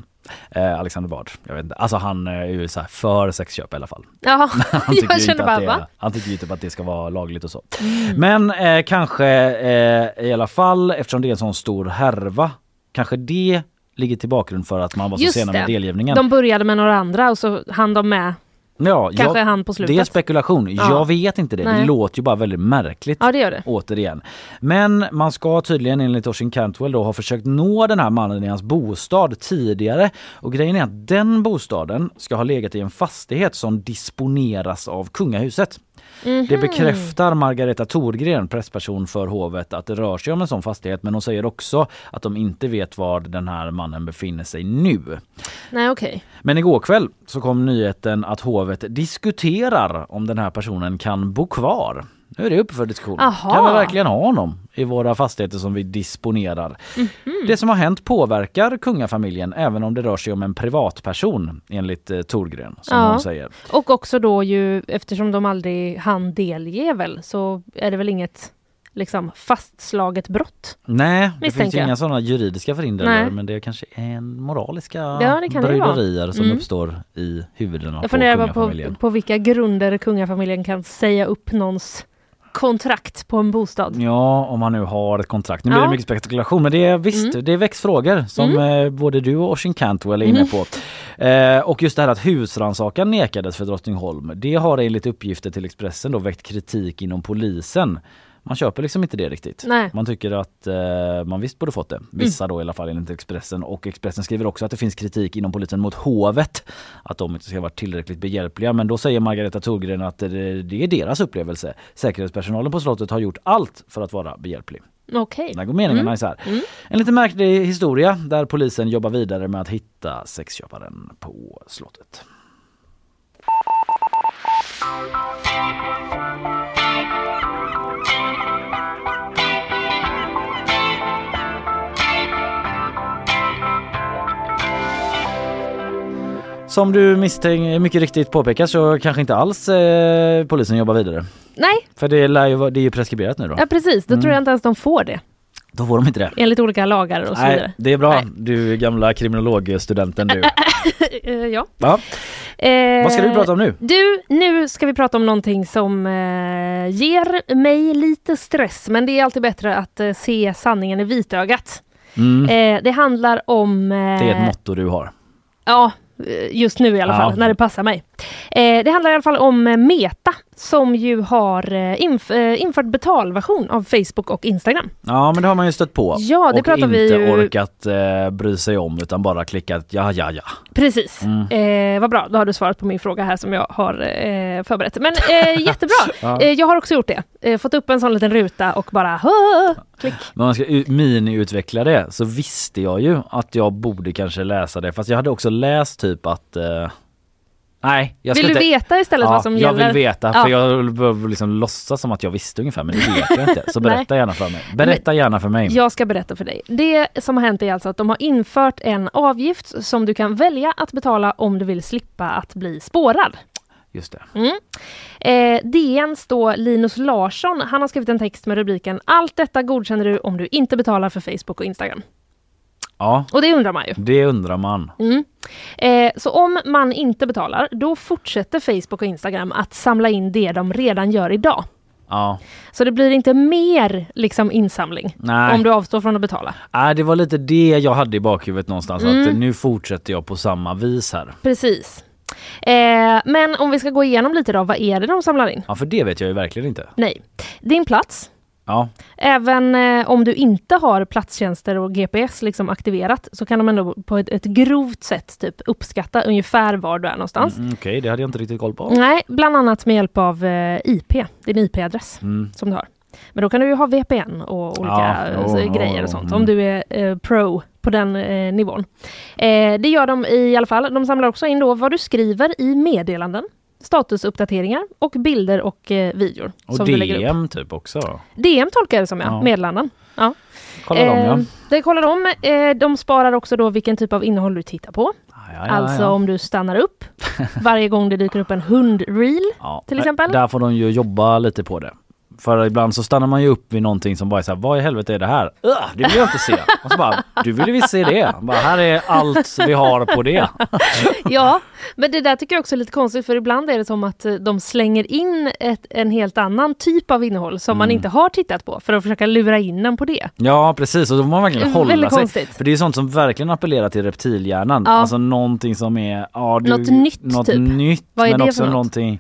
Eh, Alexander Bard. Jag vet inte. Alltså han är ju så här för sexköp i alla fall. Ja, Han tycker, jag känner bara det, va? han tycker ju typ att det ska vara lagligt och så. Mm. Men eh, kanske eh, i alla fall eftersom det är en sån stor härva, kanske det ligger till bakgrund för att man var så Just sena med det. delgivningen. De började med några andra och så hann de med. ja, kanske jag, han på slutet. Det är spekulation. Ja. Jag vet inte det. Det Nej. låter ju bara väldigt märkligt. Ja, det gör det. Återigen. Men man ska tydligen enligt Oisin Cantwell då ha försökt nå den här mannen i hans bostad tidigare. Och grejen är att den bostaden ska ha legat i en fastighet som disponeras av kungahuset. Mhm. Det bekräftar Margareta Thorgren, pressperson för hovet, att det rör sig om en sån fastighet. Men hon säger också att de inte vet var den här mannen befinner sig nu. Nej, okej. Men igår kväll så kom nyheten att hovet diskuterar om den här personen kan bo kvar. Nu är det uppe för diskussion. Aha. Kan vi verkligen ha honom i våra fastigheter som vi disponerar? Mhm. Det som har hänt påverkar kungafamiljen även om det rör sig om en privatperson enligt eh, Torgren som Ja. hon säger. Och också då ju eftersom de aldrig hann delge väl så är det väl inget liksom fastslaget brott. Nej, det finns Misstänker jag. inga sådana juridiska förhinder där, men det kanske är en moraliska Ja, bryderier som Mm. uppstår i huvudena Jag på funderar bara på, kungafamiljen. på vilka grunder kungafamiljen kan säga upp någons kontrakt på en bostad. Ja, om man nu har ett kontrakt. Nu blir Ja. det mycket spekulation men det är visst, Mm. det väcks frågor som eh, både du och Oisin Cantwell är inne Mm. på. Eh, och just det här att husrannsakan nekades för Drottningholm. Det har enligt uppgifter till Expressen då väckt kritik inom polisen. Man köper liksom inte det riktigt. Nej. Man tycker att eh, man visst borde fått det. Vissa då i alla fall enligt Expressen. Och Expressen skriver också att det finns kritik inom polisen mot hovet. Att de inte ska vara tillräckligt behjälpliga. Men då säger Margareta Thorgren att det är deras upplevelse. Säkerhetspersonalen på slottet har gjort allt för att vara behjälplig. Okej. Där går meningarna Mm. isär. Mm. En lite märklig historia där polisen jobbar vidare med att hitta sexköparen på slottet. Som du misstänker mycket riktigt påpekar så kanske inte alls eh, polisen jobbar vidare. Nej, För det, lär ju, vara- det är ju preskriberat nu då. ja precis. Då Mm. tror jag inte ens de får det. Då får de inte det. Enligt olika lagar och så Nej, vidare. det är bra. Nej. Du gamla kriminologstudenten du. Eh, ja. Ja. Eh, Vad ska du prata om nu? Du, nu ska vi prata om någonting som eh, ger mig lite stress, men det är alltid bättre att eh, se sanningen i vitögat. Mm. Eh, det handlar om... Eh, Det är ett motto du har. Ja, eh, just nu i alla Ja. fall, när det passar mig. Eh, det handlar i alla fall om eh, Meta, som ju har eh, inf- infört betalversion av Facebook och Instagram. Ja men det har man ju stött på. Ja, det och pratar inte vi ju- orkat eh, bry sig om utan bara klickat ja ja ja. Precis. Mm. Eh, vad bra, då har du svarat på min fråga här som jag har eh, förberett. Men eh, jättebra! Ja. jag har också gjort det. Fått upp en sån liten ruta och bara "Hå!" klick. Om man ska mini-utveckla det så visste jag ju att jag borde kanske läsa det fast jag hade också läst typ att Nej, jag Vill du inte... veta istället ja, vad som jag gäller? vill veta Ja. för jag behöver liksom låtsas som att jag visste ungefär men det vet jag inte. Så berätta gärna för mig. Berätta gärna för mig. Jag ska berätta för dig. Det som har hänt är alltså att de har infört en avgift som du kan välja att betala om du vill slippa att bli spårad. Just det. Mm. Eh, DNs då Linus Larsson, han har skrivit en text med rubriken Allt detta godkänner du om du inte betalar för Facebook och Instagram. Ja, Och det undrar man ju. det undrar man. Mm. Eh, så om man inte betalar, då fortsätter Facebook och Instagram att samla in det de redan gör idag. Ja. Så det blir inte mer liksom insamling Nej. om du avstår från att betala. Nej, det var lite det jag hade i bakhuvudet någonstans. Mm. Att nu fortsätter jag på samma vis här. Precis. Eh, men om vi ska gå igenom lite då, vad är det de samlar in? Ja, för det vet jag ju verkligen inte. Nej, din plats. Ja, Även eh, om du inte har platstjänster och GPS liksom aktiverat så kan de ändå på ett, ett grovt sätt typ uppskatta ungefär var du är någonstans. mm, okej, det hade jag inte riktigt koll på. Nej, bland annat med hjälp av eh, IP, din IP-adress Mm. som du har. Men då kan du ju ha VPN och olika Ja, jo, grejer och sånt mm. om du är eh, pro på den eh, nivån. Eh, det gör de i alla fall. De samlar också in då vad du skriver i meddelanden, statusuppdateringar och bilder och eh, videor. Och som du lägger upp. DM typ också. DM tolkar jag det som ja, Ja. meddelanden. Ja. Kolla dem ja. Eh, Det kollar de. Eh, de sparar också då vilken typ av innehåll du tittar på. Ja, ja, alltså ja. om du stannar upp varje gång det dyker upp en hundreel till exempel. Där får de ju jobba lite på det. För ibland så stannar man ju upp vid någonting som bara är så här, vad i helvete är det här? Det vill jag inte se. Och så bara, du vill ju visst se det. Bara, här är allt vi har på det. Ja, men det där tycker jag också är lite konstigt för ibland är det som att eh, de slänger in ett, en helt annan typ av innehåll som man Mm. inte har tittat på för att försöka lura in en på det. Ja precis och då får man verkligen Väldigt hålla sig. konstigt. För det är sånt som verkligen appellerar till reptilhjärnan. Ja. Alltså någonting som är... Ja, du, Något nytt, Något typ. nytt Vad är men det också för något? någonting...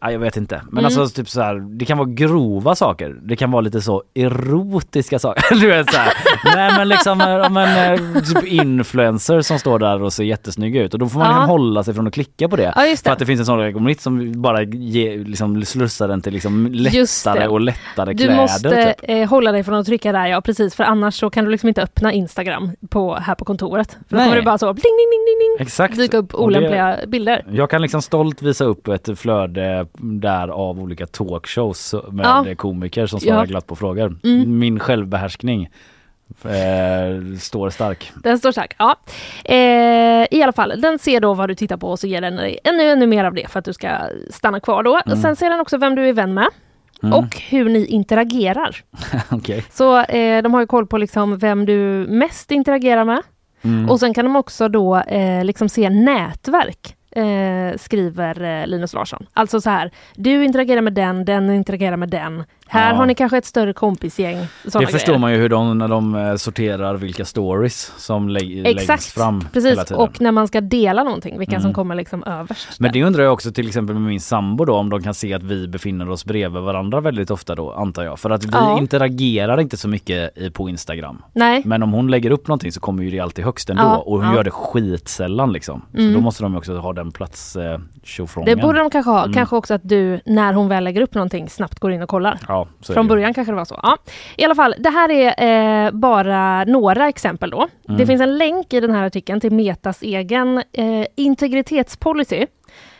Ja, jag vet inte. Men Mm. alltså typ så här, det kan vara grova saker. Det kan vara lite så erotiska saker. du vet så här. Nej men liksom eh, men, eh, typ influencer som står där och ser jättesnygga ut och då får man Ja. liksom hålla sig från att klicka på det. Ja, just För det. att det finns en sån algoritm som bara ger, liksom, slussar den till liksom det. lättare och lättare Du kläder. måste typ. eh, hålla dig från att trycka där, ja precis, för annars så kan du liksom inte öppna Instagram på, här på kontoret. För då Nej. kommer det bara så bling, ding, ding, ding, ding, Exakt. dyka upp Och det- olämpliga bilder. Jag kan liksom stolt visa upp ett flöde där av olika talkshows med Ja. komiker som svarar Ja. glatt på frågor. Mm. Min självbehärskning eh, står stark. Den står stark. Ja. Eh, I alla fall, den ser då vad du tittar på och så ger den dig ännu, ännu mer av det för att du ska stanna kvar då. Mm. Sen ser den också vem du är vän med. Mm. Och hur ni interagerar. Okej. Så eh, de har ju koll på liksom vem du mest interagerar med. Mm. Och sen kan de också då eh, liksom se nätverk. Eh, skriver eh, Linus Larsson. Alltså så här, du interagerar med den, den interagerar med den. Här Ja. har ni kanske ett större kompisgäng. Det förstår man ju hur de, när de eh, sorterar vilka stories som lä- läggs Exakt, fram hela precis. Och när man ska dela någonting, vilka som Mm. kommer liksom överst. Men det undrar jag också till exempel med min sambo då om de kan se att vi befinner oss bredvid varandra väldigt ofta då antar jag. För att vi Ja. interagerar inte så mycket på Instagram. Nej. Men om hon lägger upp någonting så kommer ju det alltid högst ändå Ja, och hon gör det skitsällan liksom. Mm. Så då måste de också ha den plats eh. Det borde de kanske ha. Mm. Kanske också att du, när hon väl lägger upp någonting, snabbt går in och kollar. Ja, Från början kanske det var så. Ja. I alla fall, det här är eh, bara några exempel då. Mm. Det finns en länk i den här artikeln till Metas egen eh, integritetspolicy.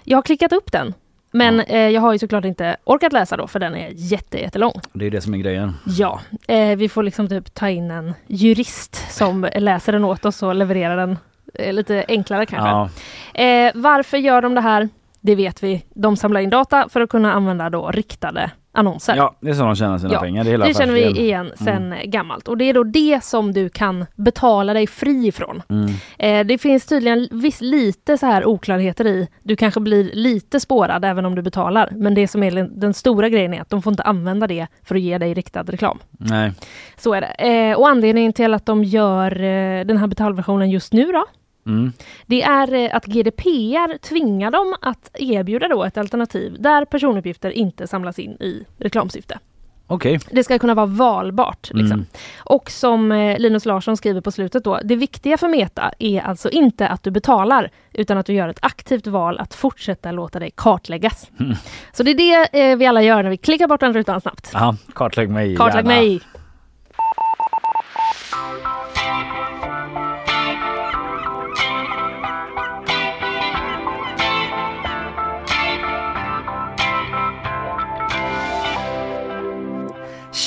Jag har klickat upp den, men eh, jag har ju såklart inte orkat läsa då, för den är jätte, jättelång. Det är det som är grejen. Ja, eh, vi får liksom typ ta in en jurist som läser den åt oss och levererar den eh, lite enklare kanske. Ja. Eh, varför gör de det här? Det vet vi. De samlar in data för att kunna använda då riktade annonser. ja, det är så de tjänar sina Ja, pengar. Det, det känner vi igen sen Mm. gammalt och det är då det som du kan betala dig fri ifrån. Mm. Eh, det finns tydligen viss, lite så här oklarheter i. Du kanske blir lite spårad även om du betalar. Men det som är den, den stora grejen är att de får inte använda det för att ge dig riktad reklam. Nej. Så är det. Eh, och anledningen till att de gör eh, den här betalversionen just nu då, Mm. det är eh, att GDPR tvingar dem att erbjuda då ett alternativ där personuppgifter inte samlas in i reklamsyfte. Okej. Det ska kunna vara valbart. Liksom. Mm. Och som eh, Linus Larsson skriver på slutet då, det viktiga för Meta är alltså inte att du betalar, utan att du gör ett aktivt val att fortsätta låta dig kartläggas. Mm. Så det är det eh, vi alla gör när vi klickar bort den rutan snabbt. Aha, kartlägg mig Kartlägg gärna. mig!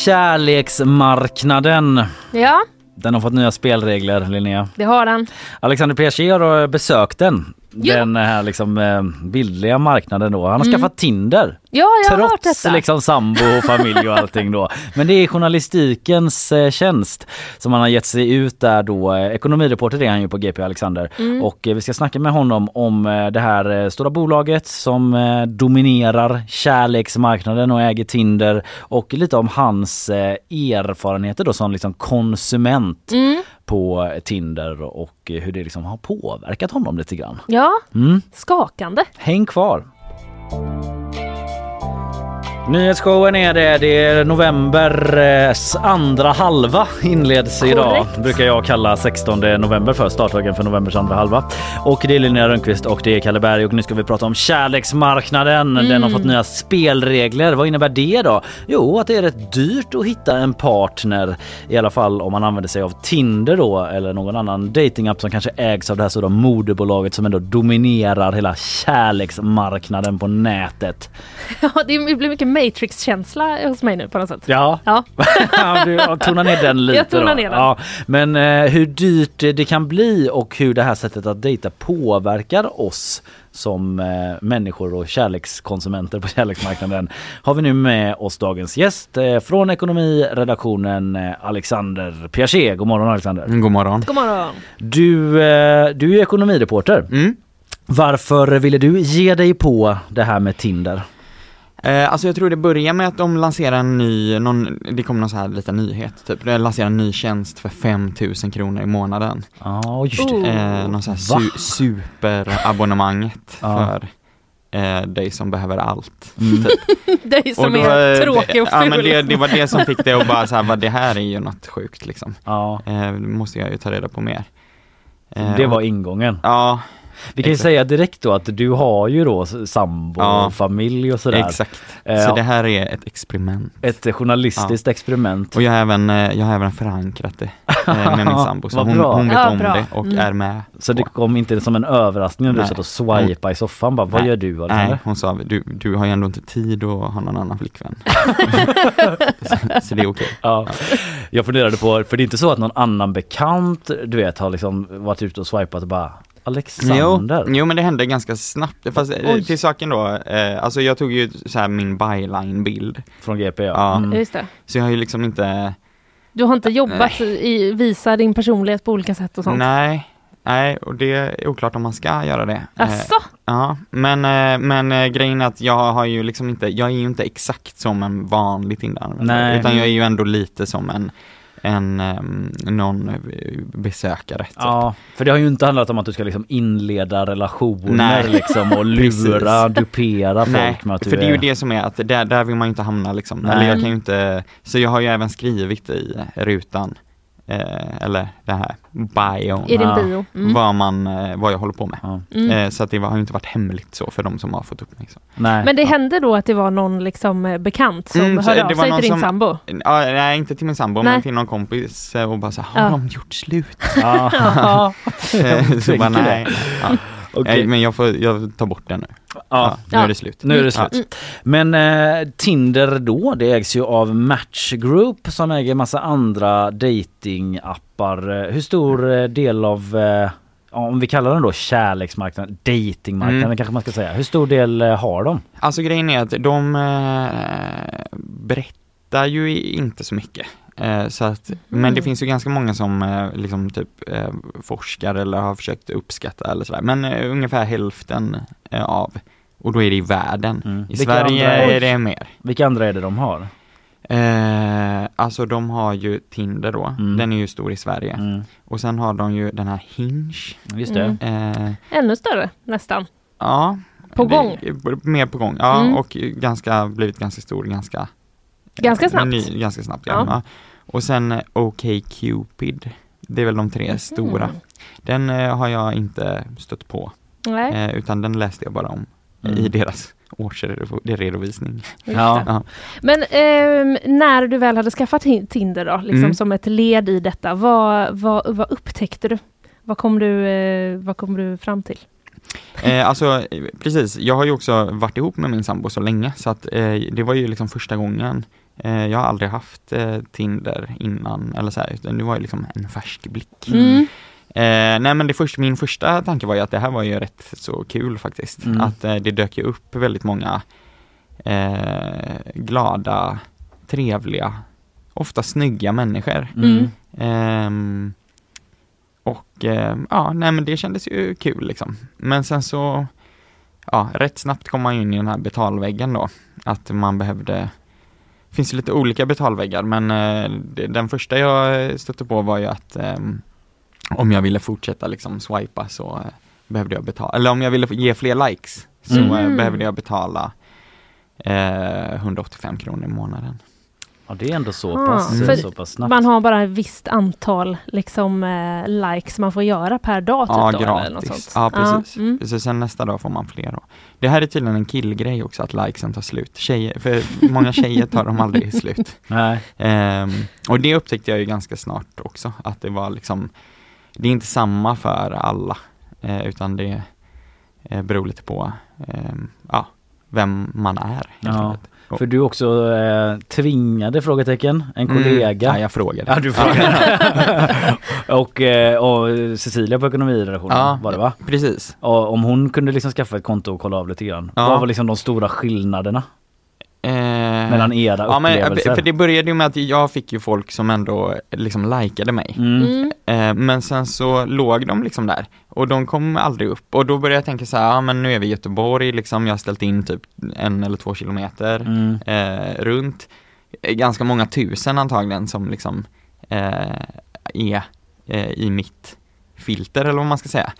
Kärleksmarknaden. Ja, Den har fått nya spelregler, Linnea. det har den. Alexander Piaget har besökt den. Jo. Den här liksom eh, bildliga marknaden då. Han har Mm. skaffat Tinder. Ja, jag har hört Trots detta. liksom sambo och familj och allting då. Men det är journalistikens eh, tjänst som han har gett sig ut där då. Eh, Ekonomireporter är han ju på GP Alexander. Mm. Och vi ska snacka med honom om det här stora bolaget som dominerar kärleksmarknaden och äger Tinder. Och lite om hans erfarenheter då som liksom konsument Mm. På Tinder och hur det liksom har påverkat honom lite grann. Ja, Mm. skakande. Häng kvar! Nyhetsshowen är det. Det är novembers andra halva inleds idag. Korrekt. Brukar jag kalla 16 november för startdagen för novembers andra halva. Och det är Linnea Rönnqvist och det är Kalle Berg och nu ska vi prata om kärleksmarknaden. Den Mm. har fått nya spelregler. Vad innebär det då? Jo, att det är rätt dyrt att hitta en partner. I alla fall om man använder sig av Tinder då eller någon annan datingapp som kanske ägs av det här stora moderbolaget som ändå dominerar hela kärleksmarknaden på nätet. Ja, det blir mycket Matrix-känsla hos mig nu på något sätt. Ja, Ja. Du tonar ner den lite Jag tonar ner den. Ja, men eh, hur dyrt det kan bli och hur det här sättet att dejta påverkar oss som eh, människor och kärlekskonsumenter på kärleksmarknaden har vi nu med oss dagens gäst eh, från ekonomiredaktionen eh, Alexander Piaget. God morgon Alexander. God morgon. God morgon. Du, eh, du är ekonomireporter. Mm. Varför ville du ge dig på det här med Tinder? Eh, alltså jag tror det börjar med att de lanserar en ny, någon, det kommer någon så här liten nyhet typ, de lanserar en ny tjänst för 5000 kronor i månaden. Ja, oj. Eh, någon så här su- superabonnemanget Ja. för eh, dig som behöver allt. Mm. Typ. Dig som då, är eh, tråkig och Ja ful. men det, det var det som fick det att bara så här, vad det här är ju något sjukt liksom. Ja, Eh, det måste jag ju ta reda på mer. Eh, det och- var ingången. Ja, Vi kan ju säga direkt då att du har ju då sambo Ja. och familj och sådär. exakt. Eh, Så det här är ett experiment. Ett journalistiskt experiment. Och jag har även, eh, jag har även förankrat det eh, med min sambo, så hon, hon vet Ja, om bra. det och Mm. är med. Så det kom inte som en överraskning när du Nej. satt och swipade i soffan bara, vad Nej. gör du Nej, Alexander? hon sa, du, du har ju ändå inte tid att ha någon annan flickvän. så, så det är okej. Ja. Jag funderade på, för det är inte så att någon annan bekant du vet har liksom varit ute och swipat och bara Alexander? jo men det hände ganska snabbt, fast eh, Oj. till saken då, eh, alltså jag tog ju så här min byline-bild, Från GP ja. Ja. Mm. Just det. så jag har ju liksom inte, Du har inte jobbat i visa din personlighet på olika sätt och sånt? nej, nej och det är oklart om man ska göra det. Eh, Asså? Ja, men, eh, men eh, grejen är att jag har ju liksom inte, jag är ju inte exakt som en vanlig Tinder-användare, Nej. utan jag är ju ändå lite som en, en, um, någon besökare. Typ. Ja, för det har ju inte handlat om att du ska liksom inleda relationer Nej. liksom och lura, dupera folk Nej, med att du för det är ju det som är att där, där vill man ju inte hamna liksom. Nej. Eller jag kan ju inte, så jag har ju även skrivit i rutan, eh, eller det här bion, I din bio? Mm. vad man, eh, vad jag håller på med. Mm. Eh, så att det har inte varit hemligt så för de som har fått upp mig. Så. Nej. Men det hände då att det var någon liksom bekant som Mm, hörde det av sig till din som- sambo? Ja, nej, inte till min sambo, Nej. men till någon kompis och bara så har Ja. de gjort slut? Ja. Så bara, nej. Ja. Okej. Nej, Men jag får, jag tar bort den nu. Ja. Ja, nu Ja. är det slut. Nu är det Ja. slut. Men eh, Tinder då, det ägs ju av Match Group som äger massa andra datingappar. Eh, Hur stor eh, del av eh, om vi kallar den då kärleksmarknaden, datingmarknaden Mm. kanske man ska säga. Hur stor del eh, har de? Alltså grejen är att de eh, berättar ju inte så mycket. Eh, så att, Men det finns ju ganska många som eh, liksom typ eh, forskar eller har försökt uppskatta eller sådär. Men eh, ungefär hälften eh, av, och då är det i världen. I Mm. Vilka Sverige andra- är det mer. Vilka andra är det de har? Eh, alltså de har ju Tinder då, Mm. den är ju stor i Sverige. Mm. Och sen har de ju den här Hinge. Just det. Eh, Ännu större nästan. ja. På det- gång. Mer på gång, ja Mm. och ganska, blivit ganska stor ganska Ganska snabbt. Ny, ganska snabbt ja. Ja. Och sen eh, OK Cupid. Det är väl de tre stora. Den eh, har jag inte stött på. Nej. Eh, utan den läste jag bara om Mm. i deras årsredovisning. Ja. Ja. Men ehm, när du väl hade skaffat Tin- Tinder då, liksom Mm. som ett led i detta, vad, vad, vad upptäckte du? Vad kom du, eh, vad kom du fram till? Eh, alltså eh, precis, jag har ju också varit ihop med min sambo så länge så att eh, det var ju liksom första gången. Eh, jag har aldrig haft eh, Tinder innan eller så här, utan det var ju liksom en färsk blick. Mm. Eh, nej men det först, min första tanke var ju att det här var ju rätt så kul faktiskt. Mm. Att eh, det dök ju upp väldigt många eh, glada, trevliga, ofta snygga människor. Mm. Ehm, och eh, ja, nej men det kändes ju kul liksom. Men sen så, ja, rätt snabbt kom man in i den här betalväggen då. Att man behövde, finns ju lite olika betalväggar men eh, den första jag stötte på var ju att ehm, om jag ville fortsätta liksom swipa så eh, behövde jag betala, eller om jag ville ge fler likes så Mm. eh, behövde jag betala eh, 185 kronor i månaden. Ja det är ändå så Ah, pass, för så pass snabbt. Man har bara ett visst antal liksom, eh, likes man får göra per dag. Typ, Ja, då, eller något gratis. sånt. Ja, precis. mm. Så sen nästa dag får man fler då. Det här är tydligen en killgrej också, att likesen tar slut. Tjejer, för många tjejer tar dem aldrig slut. Nej. Ehm, och det upptäckte jag ju ganska snart också, att det var liksom, det är inte samma för alla, eh, utan det eh, beror lite på, ehm, ja, vem man är. helt Ja, enkelt. För du också eh, tvingade frågetecken en Mm. kollega. Ja, jag frågade. Ja, du frågade. och, eh, och Cecilia på ekonomiredaktionen Ja, var det va? Precis. Och om hon kunde liksom skaffa ett konto och kolla av lite grann. Ja. Vad var liksom de stora skillnaderna? Eh, Mellan era ja, men, upplevelser? För det började ju med att jag fick ju folk som ändå liksom likade mig. Mm. Mm. Eh, men sen så låg de liksom där och de kom aldrig upp och då började jag tänka så här, ja men nu är vi i Göteborg liksom, jag har ställt in typ en eller två kilometer Mm. eh, runt. Eh, Ganska många tusen antagligen som liksom eh, är eh, i mitt filter eller vad man ska säga.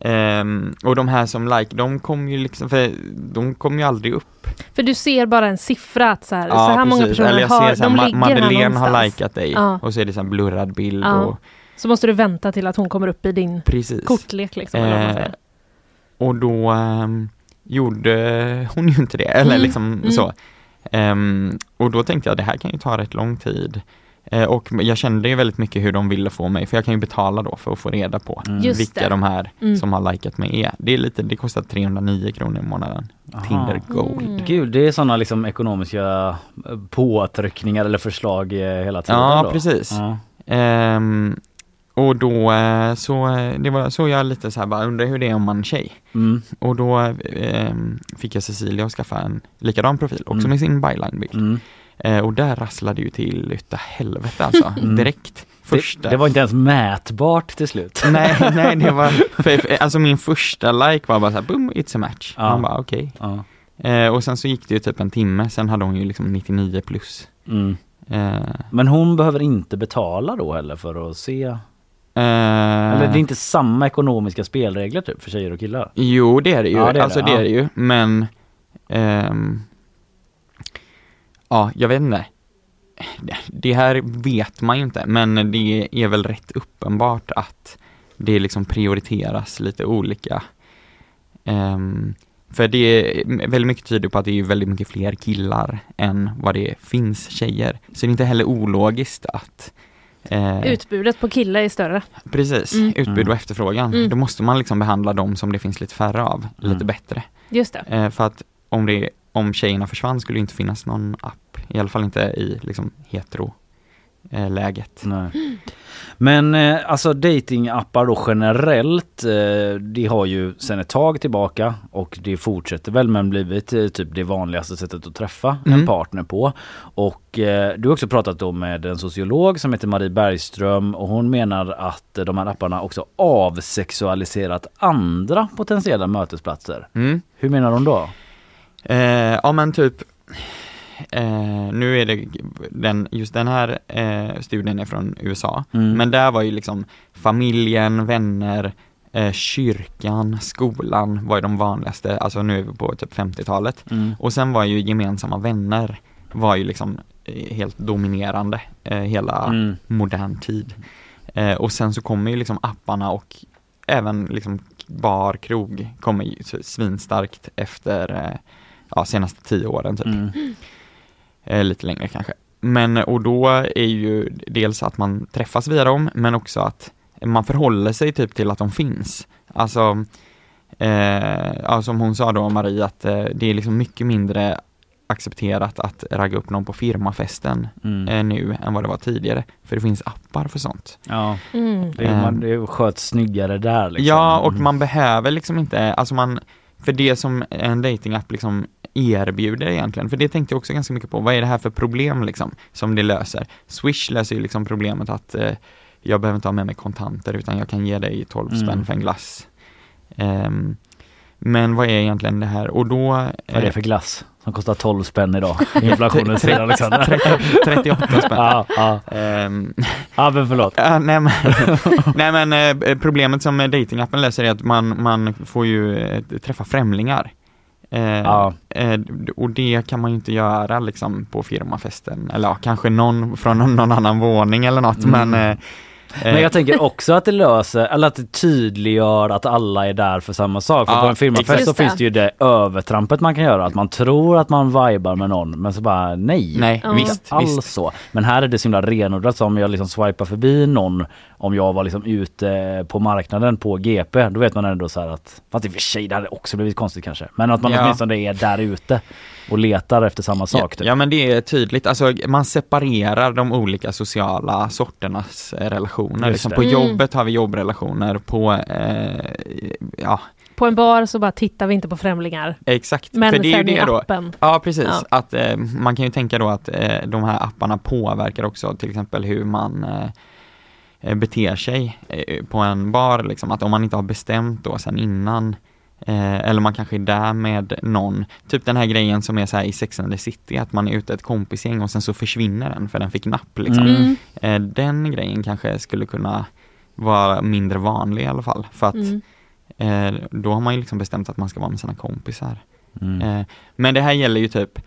Ehm, och de här som like, de kom ju liksom, för de kom ju aldrig upp. För du ser bara en siffra att så här, så Ja, här många personer Eller jag har, ser så här, de Ma- ligger här Madeleine har någonstans. likat dig Ja. och så är det så här blurrad bild Ja. och Så måste du vänta till att hon kommer upp i din Precis. kortlek liksom. Eh, och då ehm, gjorde hon ju inte det, eller Mm, liksom mm. så. Ehm, och då tänkte jag det här kan ju ta rätt lång tid. Eh, och jag kände ju väldigt mycket hur de ville få mig, för jag kan ju betala då för att få reda på Just vilka det. de här Mm. som har likat mig är. Det är lite, det kostar 309 kronor i månaden. Aha. Tinder Gold. Mm. Gud, det är sådana liksom ekonomiska eh, påtryckningar eller förslag eh, hela tiden Ja, då? precis. Ja. Ehm, och då så, det var så jag lite så här bara undrar hur det är om man är tjej. Mm. Och då ehm, fick jag Cecilia att skaffa en likadan profil, också Mm. med sin byline-bild. Eh, och där rasslade ju till utav helvete alltså, Mm. direkt. Första. Det, det var inte ens mätbart till slut. nej, nej det var, för, för, alltså min första like var bara såhär, boom, it's a match. Ja. Man bara okej. Ja. Eh, och sen så gick det ju typ en timme, sen hade hon ju liksom 99 plus. Mm. Eh, Men hon behöver inte betala då heller för att se? eh, Eller det är inte samma ekonomiska spelregler typ för tjejer och killar? Jo det är det ju, Ja, det är alltså det, det, ja. är det ju, men ehm, Ja, jag vet inte det, här vet man ju inte, men det är väl rätt uppenbart att det liksom prioriteras lite olika Ehm, För det är väldigt mycket tyder på att det är väldigt mycket fler killar än vad det finns tjejer Så det är inte heller ologiskt att eh, Utbudet på killar är större. Precis, Mm. utbud Mm. och efterfrågan. Mm. Då måste man liksom behandla dem som det finns lite färre av, lite Mm. bättre. Just det. Eh, för att om, det, om tjejerna försvann skulle det inte finnas någon app, i alla fall inte i liksom hetero läget. Nej. Men eh, alltså datingappar då generellt, eh, det har ju sedan ett tag tillbaka och det fortsätter väl men blivit eh, typ det vanligaste sättet att träffa en Mm. partner på. Och eh, du har också pratat då med en sociolog som heter Marie Bergström och hon menar att eh, de här apparna också avsexualiserat andra potentiella mötesplatser. Mm. Hur menar hon då? Eh, ja men typ, eh, nu är det den, just den här eh, studien är från USA, Mm. men där var ju liksom familjen, vänner, eh, kyrkan, skolan var ju de vanligaste, alltså nu är vi på typ 50-talet. Mm. Och sen var ju gemensamma vänner var ju liksom eh, helt dominerande eh, hela Mm. modern tid. Och sen så kommer ju liksom apparna och även liksom bar, krog kommer ju svinstarkt efter ja, senaste tio åren typ. Mm. Eh, lite längre kanske. Men och då är ju dels att man träffas via dem men också att man förhåller sig typ till att de finns. Alltså, eh, ja, som hon sa då Marie att eh, det är liksom mycket mindre accepterat att ragga upp någon på firmafesten Mm. eh, nu än vad det var tidigare. För det finns appar för sånt. Ja, Mm. det, är- man, det sköts snyggare där liksom. Ja, och Mm. man behöver liksom inte, alltså man, för det som en datingapp liksom erbjuder egentligen, för det tänkte jag också ganska mycket på, vad är det här för problem liksom som det löser? Swish löser ju liksom problemet att eh, jag behöver inte ha med mig kontanter utan jag kan ge dig 12 Mm. spänn för en glass. Ehm, men vad är egentligen det här? Och då... Vad är det eh, för glass som kostar 12 spänn idag? Inflationen säger Alexander. 30 38 spänn. Ja, ja. Ehm, ja men förlåt. Ja, nej men, nej, men eh, problemet som datingappen löser är att man, man får ju eh, träffa främlingar. Eh, Ja. eh, och det kan man ju inte göra liksom på firmafesten, eller ja, kanske någon från någon, annan våning eller något Mm. men eh, Men jag tänker också att det löser, eller att det tydliggör att alla är där för samma sak. För Ja, på en firmafest så finns det ju det övertrampet man kan göra. Att man tror att man vibar med någon men så bara nej. Nej, Ja. visst, Alls visst. så. Men här är det så himla renodlat så om jag liksom swipar förbi någon om jag var liksom ute på marknaden på GP då vet man ändå så här att fast i och för sig det hade också blivit konstigt kanske. Men att man Ja. åtminstone är där ute och letar efter samma sak. Ja, typ. ja men det är tydligt, alltså man separerar de olika sociala sorternas eh, relationer. Just Liksom, på Mm. jobbet har vi jobbrelationer, på, eh, ja På en bar så bara tittar vi inte på främlingar. exakt. Men För det är ju det då. appen. Ja precis, Ja. att eh, man kan ju tänka då att eh, de här apparna påverkar också till exempel hur man eh, eh, beter sig eh, på en bar liksom, att om man inte har bestämt då sen innan eh, eller man kanske är där med någon, typ den här grejen som är så här i Sex and the City, att man är ute ett kompisgäng och sen så försvinner den för den fick napp liksom. Mm. Eh, den grejen kanske skulle kunna vara mindre vanlig i alla fall, för att Mm. eh, då har man ju liksom bestämt att man ska vara med sina kompisar. Mm. Men det här gäller ju typ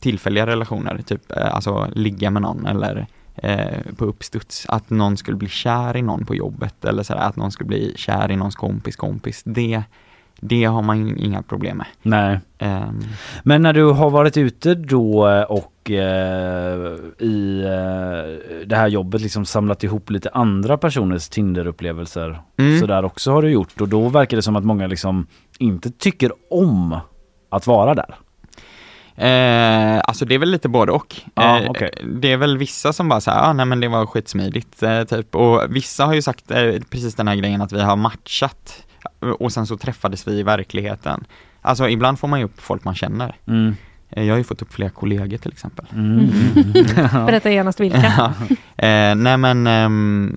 tillfälliga relationer, typ alltså ligga med någon eller på uppstuds, att någon skulle bli kär i någon på jobbet eller sådär, att någon skulle bli kär i någons kompis kompis. Det, det har man inga problem med. Nej. Ehm, Men när du har varit ute då och eh, i eh, det här jobbet liksom samlat ihop lite andra personers Tinder-upplevelser Mm. så där också har du gjort och då verkar det som att många liksom inte tycker om att vara där. Eh, alltså det är väl lite både och. Ja, Eh, okej. Det är väl vissa som bara säger, ah, nej men det var skitsmidigt eh, typ. Och vissa har ju sagt eh, precis den här grejen att vi har matchat och sen så träffades vi i verkligheten. Alltså ibland får man ju upp folk man känner. Mm. Eh, Jag har ju fått upp flera kollegor till exempel. Mm. Berätta genast vilka. Ja. eh, nej men, ehm,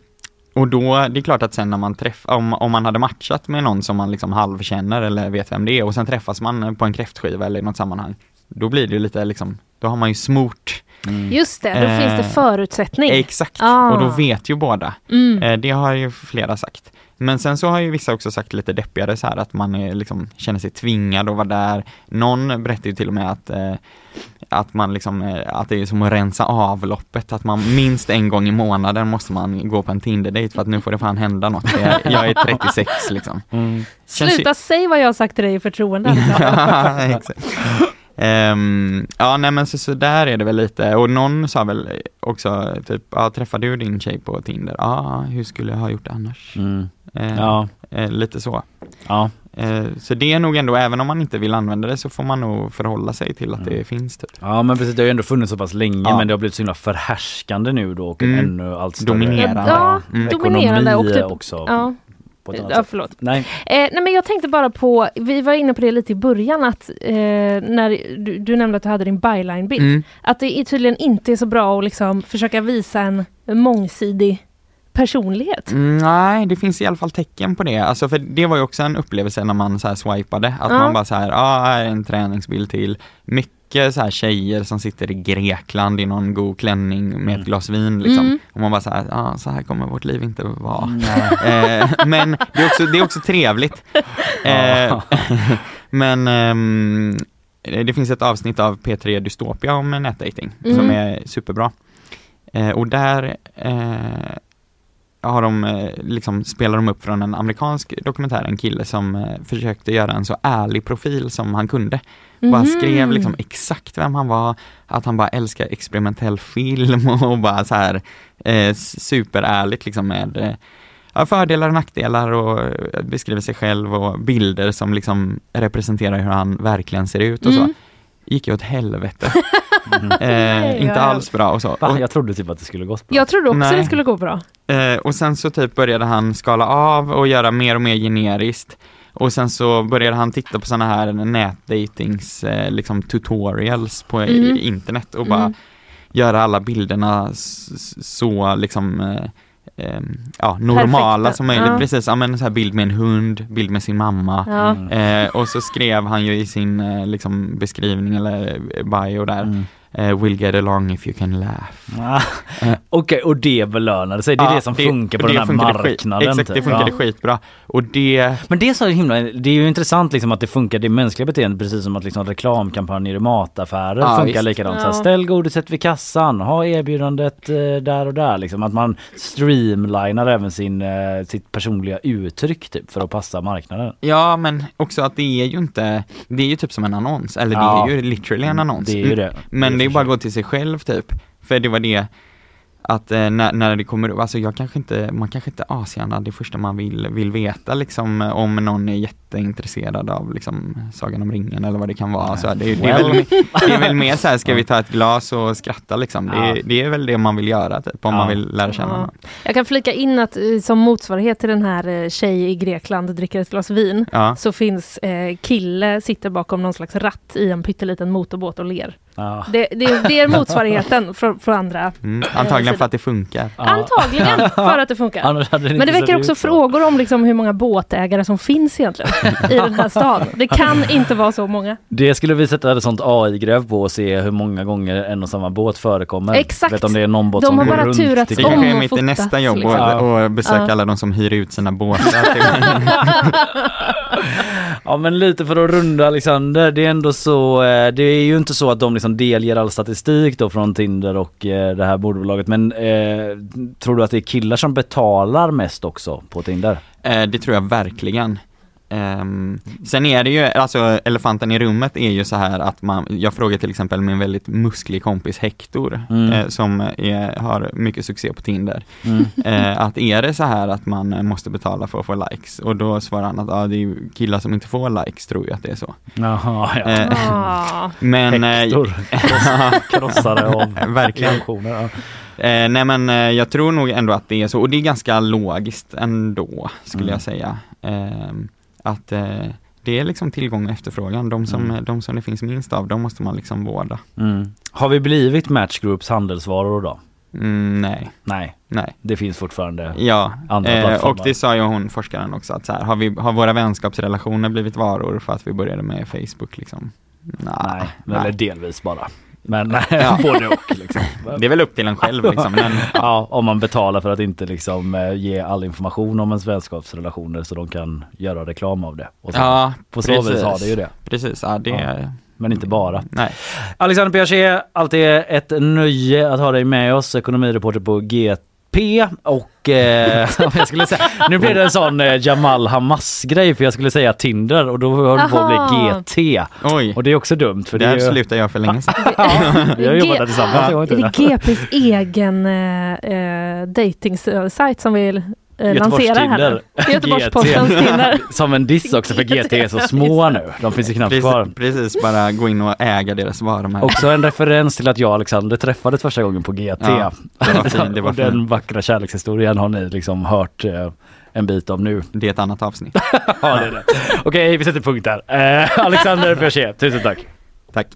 och då, det är klart att sen när man träffar, om, om man hade matchat med någon som man liksom halvkänner eller vet vem det är och sen träffas man på en kräftskiva eller i något sammanhang, då blir det ju lite liksom, då har man ju smort. Just det, då Eh, finns det förutsättning. Exakt, Ah. och då vet ju båda. Mm. Eh, det har ju flera sagt. Men sen så har ju vissa också sagt lite deppigare så här att man är, liksom, känner sig tvingad att vara där. Någon berättar ju till och med att, eh, att man liksom, eh, att det är som att rensa avloppet, att man minst en gång i månaden måste man gå på en Tinder-dejt för att nu får det fan hända något. Jag, jag är 36 liksom. Mm. Känns ju- Sluta säg vad jag har sagt till dig i förtroende. Alltså. Ja, exakt. Ehm, ja nej men så, så där är det väl lite och någon sa väl också typ, ja träffade du din tjej på Tinder? Ja, hur skulle jag ha gjort annars? Mm. Eh, Ja, eh, lite så. ja. Eh, Så det är nog ändå, även om man inte vill använda det så får man nog förhålla sig till att det finns. Typ. Ja men precis, det har ju ändå funnits så pass länge Ja. men det har blivit så himla förhärskande nu då och Mm. ännu allt större Dominerande. Ja, Mm. dominerande och typ, också. ja. På ett annat Ja, sätt. förlåt. Nej. Eh, nej men jag tänkte bara på, vi var inne på det lite i början att eh, när du, du nämnde att du hade din byline-bild. Mm. Att det är tydligen inte är så bra att liksom försöka visa en mångsidig personlighet. Mm, nej, det finns i alla fall tecken på det. Alltså för det var ju också en upplevelse när man så här swipade, att Ja. man bara så här, ja, här är en träningsbild till. Mycket så här tjejer som sitter i Grekland i någon god klänning med ett glas vin liksom. Mm. Och man bara så här, ja, så här kommer vårt liv inte att vara. eh, men det är också, det är också trevligt. Eh, men ehm, det finns ett avsnitt av P3 Dystopia om nätdating som Mm. är superbra. Eh, och där eh, har de, eh, liksom, spelar de upp från en amerikansk dokumentär, en kille som eh, försökte göra en så ärlig profil som han kunde. Bara Mhm. skrev liksom exakt vem han var, att han bara älskar experimentell film och bara så här eh, superärligt liksom med eh, fördelar och nackdelar och eh, beskriver sig själv och bilder som liksom representerar hur han verkligen ser ut och så. Mm. Gick ju åt helvete. Nej, eh, inte vad alls bra och så. Va? Och, Jag trodde typ att det skulle gått bra. Jag trodde också Nej. det skulle gå bra. Eh, och sen så typ började han skala av och göra mer och mer generiskt. Och sen så började han titta på sådana här nätdatings eh, liksom tutorials på i- Mm. internet och bara Mm. göra alla bilderna så liksom eh, eh, ja, normala Perfekta. som möjligt. Ja. Precis, ja, men så här bild med en hund, bild med sin mamma. Ja. Eh, och så skrev han ju i sin eh, liksom beskrivning eller bio där, Mm. eh, will get along if you can laugh. Ah, Okej, och det belönade sig. Det är Ja, det som funkar på det den här marknaden. Exakt, det typ. funkade Ja. skitbra. Och det, Men det är så himla, det är ju intressant liksom att det funkar, det mänskliga beteendet precis som att liksom reklamkampanjer i mataffärer Ja, funkar visst. likadant. Så här, Ja. ställ godiset vid kassan, ha erbjudandet eh, där och där liksom. Att man streamlinar även sin, eh, sitt personliga uttryck typ för att passa marknaden. ja men också att det är ju inte, det är ju typ som en annons, eller Ja. det är ju literally en annons. Det är ju det. Men Det är det är för bara att gå till sig själv typ. För det var det att eh, när, när det kommer upp, alltså jag kanske inte, man kanske inte är asgärna det första man vill, vill veta liksom om någon är jätteintresserad av liksom Sagan om ringen eller vad det kan vara. Så det, det, är väl, det är väl mer så här, ska vi ta ett glas och skratta liksom. Det, det är väl det man vill göra typ, om Ja. man vill lära känna Ja. någon. Jag kan flika in att eh, som motsvarighet till den här eh, tjej i Grekland dricker ett glas vin Ja. så finns eh, kille sitter bakom någon slags ratt i en pytteliten motorbåt och ler. Ja. Det, det, det är motsvarigheten från, från andra. Mm. Antagligen sidan. för att det funkar. Ja. Antagligen för att det funkar. Det Men det väcker också frågor om liksom hur många båtägare som finns egentligen i den här staden. Det kan inte vara så många. Det skulle vi sätta ett sånt AI-gräv på och se hur många gånger en och samma båt förekommer. Exakt. Vet om det är någon båt De som har bara runt. turats Det kanske är mitt nästa jobb liksom. och, och besöka Ja. alla de som hyr ut sina båtar. Ja men lite för att runda Alexander, det är ändå så, eh, det är ju inte så att de liksom delger all statistik då från Tinder och eh, det här bordbolaget men eh, tror du att det är killar som betalar mest också på Tinder? Eh, det tror jag verkligen. Ehm, sen är det ju, alltså elefanten i rummet är ju så här att man, jag frågar till exempel min väldigt musklig kompis Hector, Mm. eh, som är, har mycket succé på Tinder, Mm. eh, att är det så här att man eh, måste betala för att få likes? Och då svarar han att ja, det är ju killar som inte får likes tror ju att det är så. Jaha, ja. Eh, Ah. men, eh, Hector, krossare av verkligen. Ja. Eh, nej men eh, jag tror nog ändå att det är så, och det är ganska logiskt ändå, skulle Mm. jag säga. Ehm, att eh, det är liksom tillgång och efterfrågan, de som, Mm. de som det finns minst av, de måste man liksom vårda. Mm. Har vi blivit Match Groups handelsvaror då? Mm, nej, Nej, nej. det finns fortfarande. Ja, Andra eh, plattformar. och det sa ju hon forskaren också, att så här, har, vi, har våra vänskapsrelationer blivit varor för att vi började med Facebook liksom? Nah, Nej, eller delvis bara. Men Ja. både och liksom. Det är väl upp till en själv liksom, men Ja, om man betalar för att inte liksom eh, ge all information om ens vänskapsrelationer så de kan göra reklam av det. Och så, ja, på så vis har det ju det. Precis, ja det Ja. Men inte bara. Nej. Alexander Piaget, alltid ett nöje att ha dig med oss, ekonomireporter på GP och eh, jag skulle säga, nu blev det en sån eh, Jamal Hamas grej för jag skulle säga Tinder och då höll det på att bli GT. Oj, Och det är också dumt för det där är ju... slutade jag för länge sedan. Vi har jobbat där tillsammans Är det tiden. GPs egen eh, eh, dating-sajt som vi eh, lanserar här nu. Göteborgs-Postens Tinder. Som en diss också för GT är så små nu. De finns ju knappt kvar. Precis, precis, bara gå in och äga deras varumärke. Också en referens till att jag och Alexander träffades första gången på GT. Ja, det var fin, det var och den vackra kärlekshistorien har ni liksom hört eh, en bit om nu. Det är ett annat avsnitt. ja, det är det. Okej, vi sätter punkt där. Eh, Alexander Piaget, tusen tack. Tack.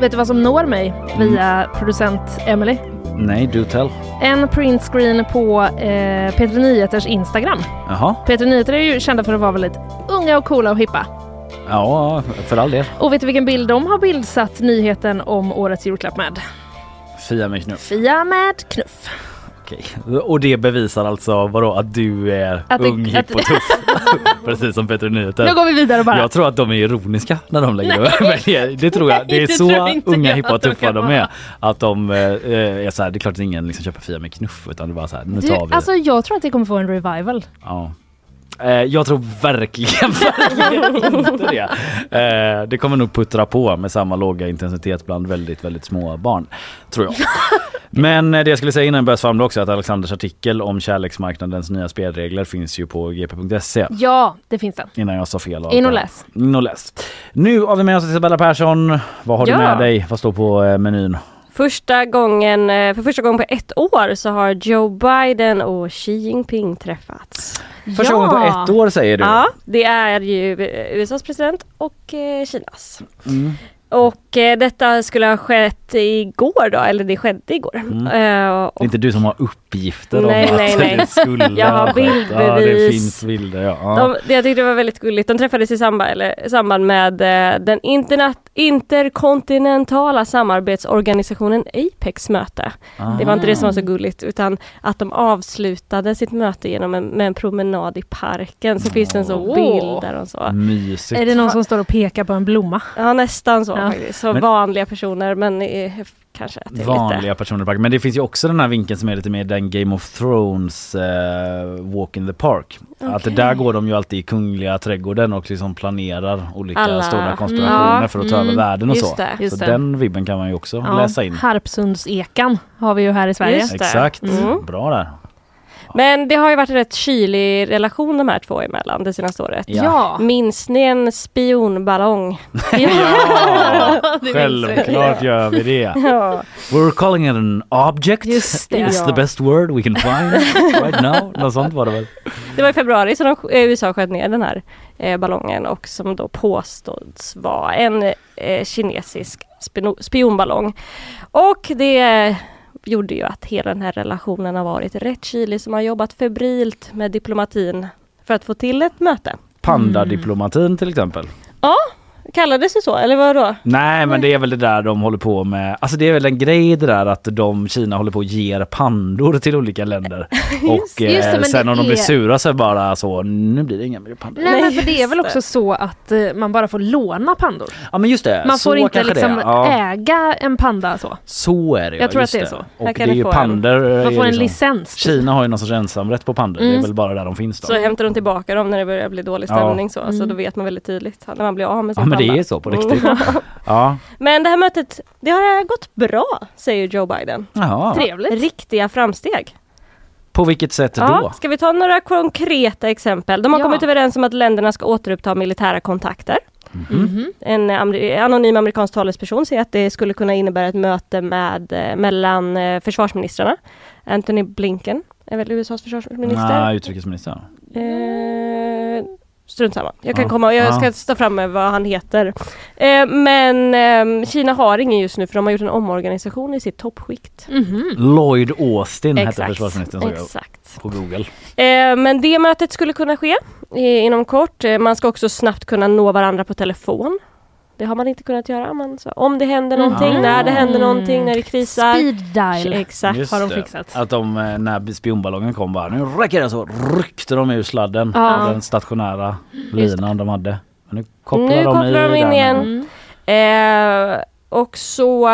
Vet du vad som når mig via producent Emily? Nej, do tell. En printscreen på eh, P3 Nyheters Instagram. Jaha, P3 Nyheter är ju kända för att vara väldigt unga och coola och hippa. ja för all del. Och vet du vilken bild de har bildsatt nyheten om årets julklapp med? Fia med knuff. Fia med knuff. Okej. Och det bevisar alltså vadå? Att du är Att det- ung, hipp och tuff. Precis som Peter Nyheter. Nu går vi vidare bara. Jag tror att de är ironiska när de lägger Nej. det. Men det, det tror jag. Det är det så unga, hippa och tuffa de är. Att de eh, är så här, det är klart att ingen liksom köper Fia med knuff utan det är bara så här, nu tar vi alltså jag tror att det kommer få en revival. Ja. Eh, jag tror verkligen, verkligen inte det. Eh, det kommer nog puttra på med samma låga intensitet bland väldigt, väldigt små barn. Tror jag. Men eh, det jag skulle säga innan jag börjar svamla också att Alexanders artikel om kärleksmarknadens nya spelregler finns ju på gp.se. Ja, det finns den. Innan jag sa fel. In och läs. In och läs. Nu har vi med oss Isabella Persson. Vad har Ja. du med dig? Vad står på menyn? Första gången, eh, för första gången på ett år så har Joe Biden och Xi Jinping träffats. Första gången på ett år säger du? Ja, det är ju USAs president och eh, Kinas. Mm. Och eh, detta skulle ha skett igår då, eller det skedde igår. Mm. Eh, Det är inte du som har uppgifter Nej, om nej, att nej. det skulle Jag har ha skett. Ja, det bildbevis. finns bilder. Ja. De, det jag tyckte var väldigt gulligt, de träffades i samband, eller, i samband med eh, den interna- interkontinentala samarbetsorganisationen Apex möte. Det var inte det som var så gulligt utan att de avslutade sitt möte genom en, med en promenad i parken. Så finns det en sån bild där och så. Mysigt. Är det någon som står och pekar på en blomma? Ja nästan så Ja. Faktiskt. Så Men- vanliga personer men eh, kanske att det är Vanliga lite... personer. Men det finns ju också den här vinkeln som är lite mer den Game of Thrones eh, Walk in the Park. Att Okej. där går de ju alltid i Kungliga trädgården och liksom planerar olika Alla- stora konspirationer Mm. För att ta över mm. världen och Just så. det, just så det. den vibben kan man ju också Ja, läsa in. Harpsundsekan har vi ju här i Sverige. Exakt, Mm. bra där. Men det har ju varit en rätt kylig relation de här två emellan det senaste året. Ja. Ja. Minns ni en spionballong? Ja, självklart gör vi det. ja. We're calling it an object. Just det. It's Ja. the best word we can find right now. Något sånt var det väl? Det var i februari som de, eh, USA sköt ner den här eh, ballongen och som då påstås vara en eh, kinesisk spionballong. Och det gjorde ju att hela den här relationen har varit rätt kylig som har jobbat febrilt med diplomatin för att få till ett möte. Pandadiplomatin till exempel. Ja, kallades det så eller vad då? Nej men det är väl det där de håller på med. Alltså det är väl en grej det där att de Kina håller på och ger pandor till olika länder. och eh, just det, men sen om de blir är- sura så är det bara så nu blir det inga mer pandor. Nej, men Nej, för det är väl just också så att eh, man bara får låna pandor. Ja men just det, Man så får inte liksom. Ja, äga en panda så. så är det Jag tror just att det är så. Och det är ju pandor. Man får en liksom- licens. Kina har ju någon sorts ensamrätt på pandor. Det är Mm. väl bara där de finns då. Så hämtar de tillbaka dem när det börjar bli dålig Ja. stämning så. Så Mm. då vet man väldigt tydligt när man blir av med sin Ja men det är så på riktigt. Mm. Ja. Men det här mötet, det har gått bra, säger Joe Biden. Jaha. Trevligt. Riktiga framsteg. På vilket sätt då? Ja, ska vi ta några konkreta exempel? De har Ja. kommit överens om att länderna ska återuppta militära kontakter. Mhm. En amer- anonym amerikansk talesperson säger att det skulle kunna innebära ett möte med, eh, mellan eh, försvarsministrarna. Anthony Blinken är väl USAs försvarsminister. Nej, utrikesminister. Eh, strunt samma. Jag kan Ja. komma, jag ska ta fram med vad han heter. Eh, men eh, Kina har ingen just nu för de har gjort en omorganisation i sitt toppskikt. Mhm. Lloyd Austin hette Exakt. försvarsministern såg jag Exakt. på Google. Eh, men det mötet skulle kunna ske eh, inom kort. Man ska också snabbt kunna nå varandra på telefon. Det har man inte kunnat göra. Man, så, om det händer någonting, Mhm. när det händer någonting, när det krisar. Speed dial. Exakt. Just har de det. fixat. Att de eh, när spionballongen kom bara nu räcker det så ryckte de ur sladden Ja. av den stationära linan de hade. Men nu kopplar Nu de kopplar de in den. igen. Mm. Eh, och så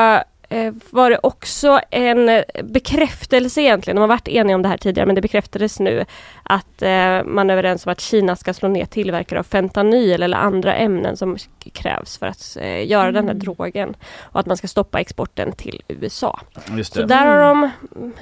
var det också en eh, bekräftelse egentligen, de har varit eniga om det här tidigare men det bekräftades nu att eh, man är överens om att Kina ska slå ner tillverkare av fentanyl eller andra ämnen som krävs för att eh, göra den här drogen och att man ska stoppa exporten till USA. Just Så där har de mm,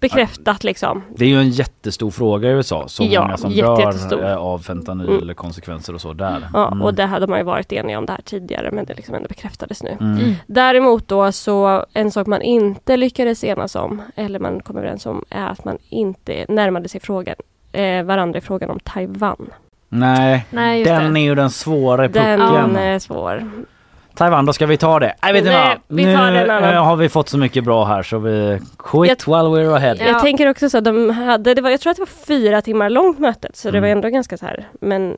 bekräftat liksom. Det är ju en jättestor fråga i USA. Så Ja, många som dör eh, av fentanyl Mm. eller konsekvenser och så där. Ja, Mm. och det hade man ju varit eniga om det här tidigare men det liksom ändå bekräftades nu. Mm. Mm. Däremot då så en sak man inte lyckades enas om eller man kom överens om är att man inte närmade sig frågan eh, varandra i frågan om Taiwan. Nej, Nej, den det. är ju den svåra Den pucken. är svår. Taiwan, då ska vi ta det. Nej, vet ni Nej, vad? vi tar nu annan. eh, har vi fått så mycket bra här så vi quit while we're ahead. Jag tänker också så att de hade, det var, jag tror att det var fyra timmar långt mötet så det var ändå ganska så här men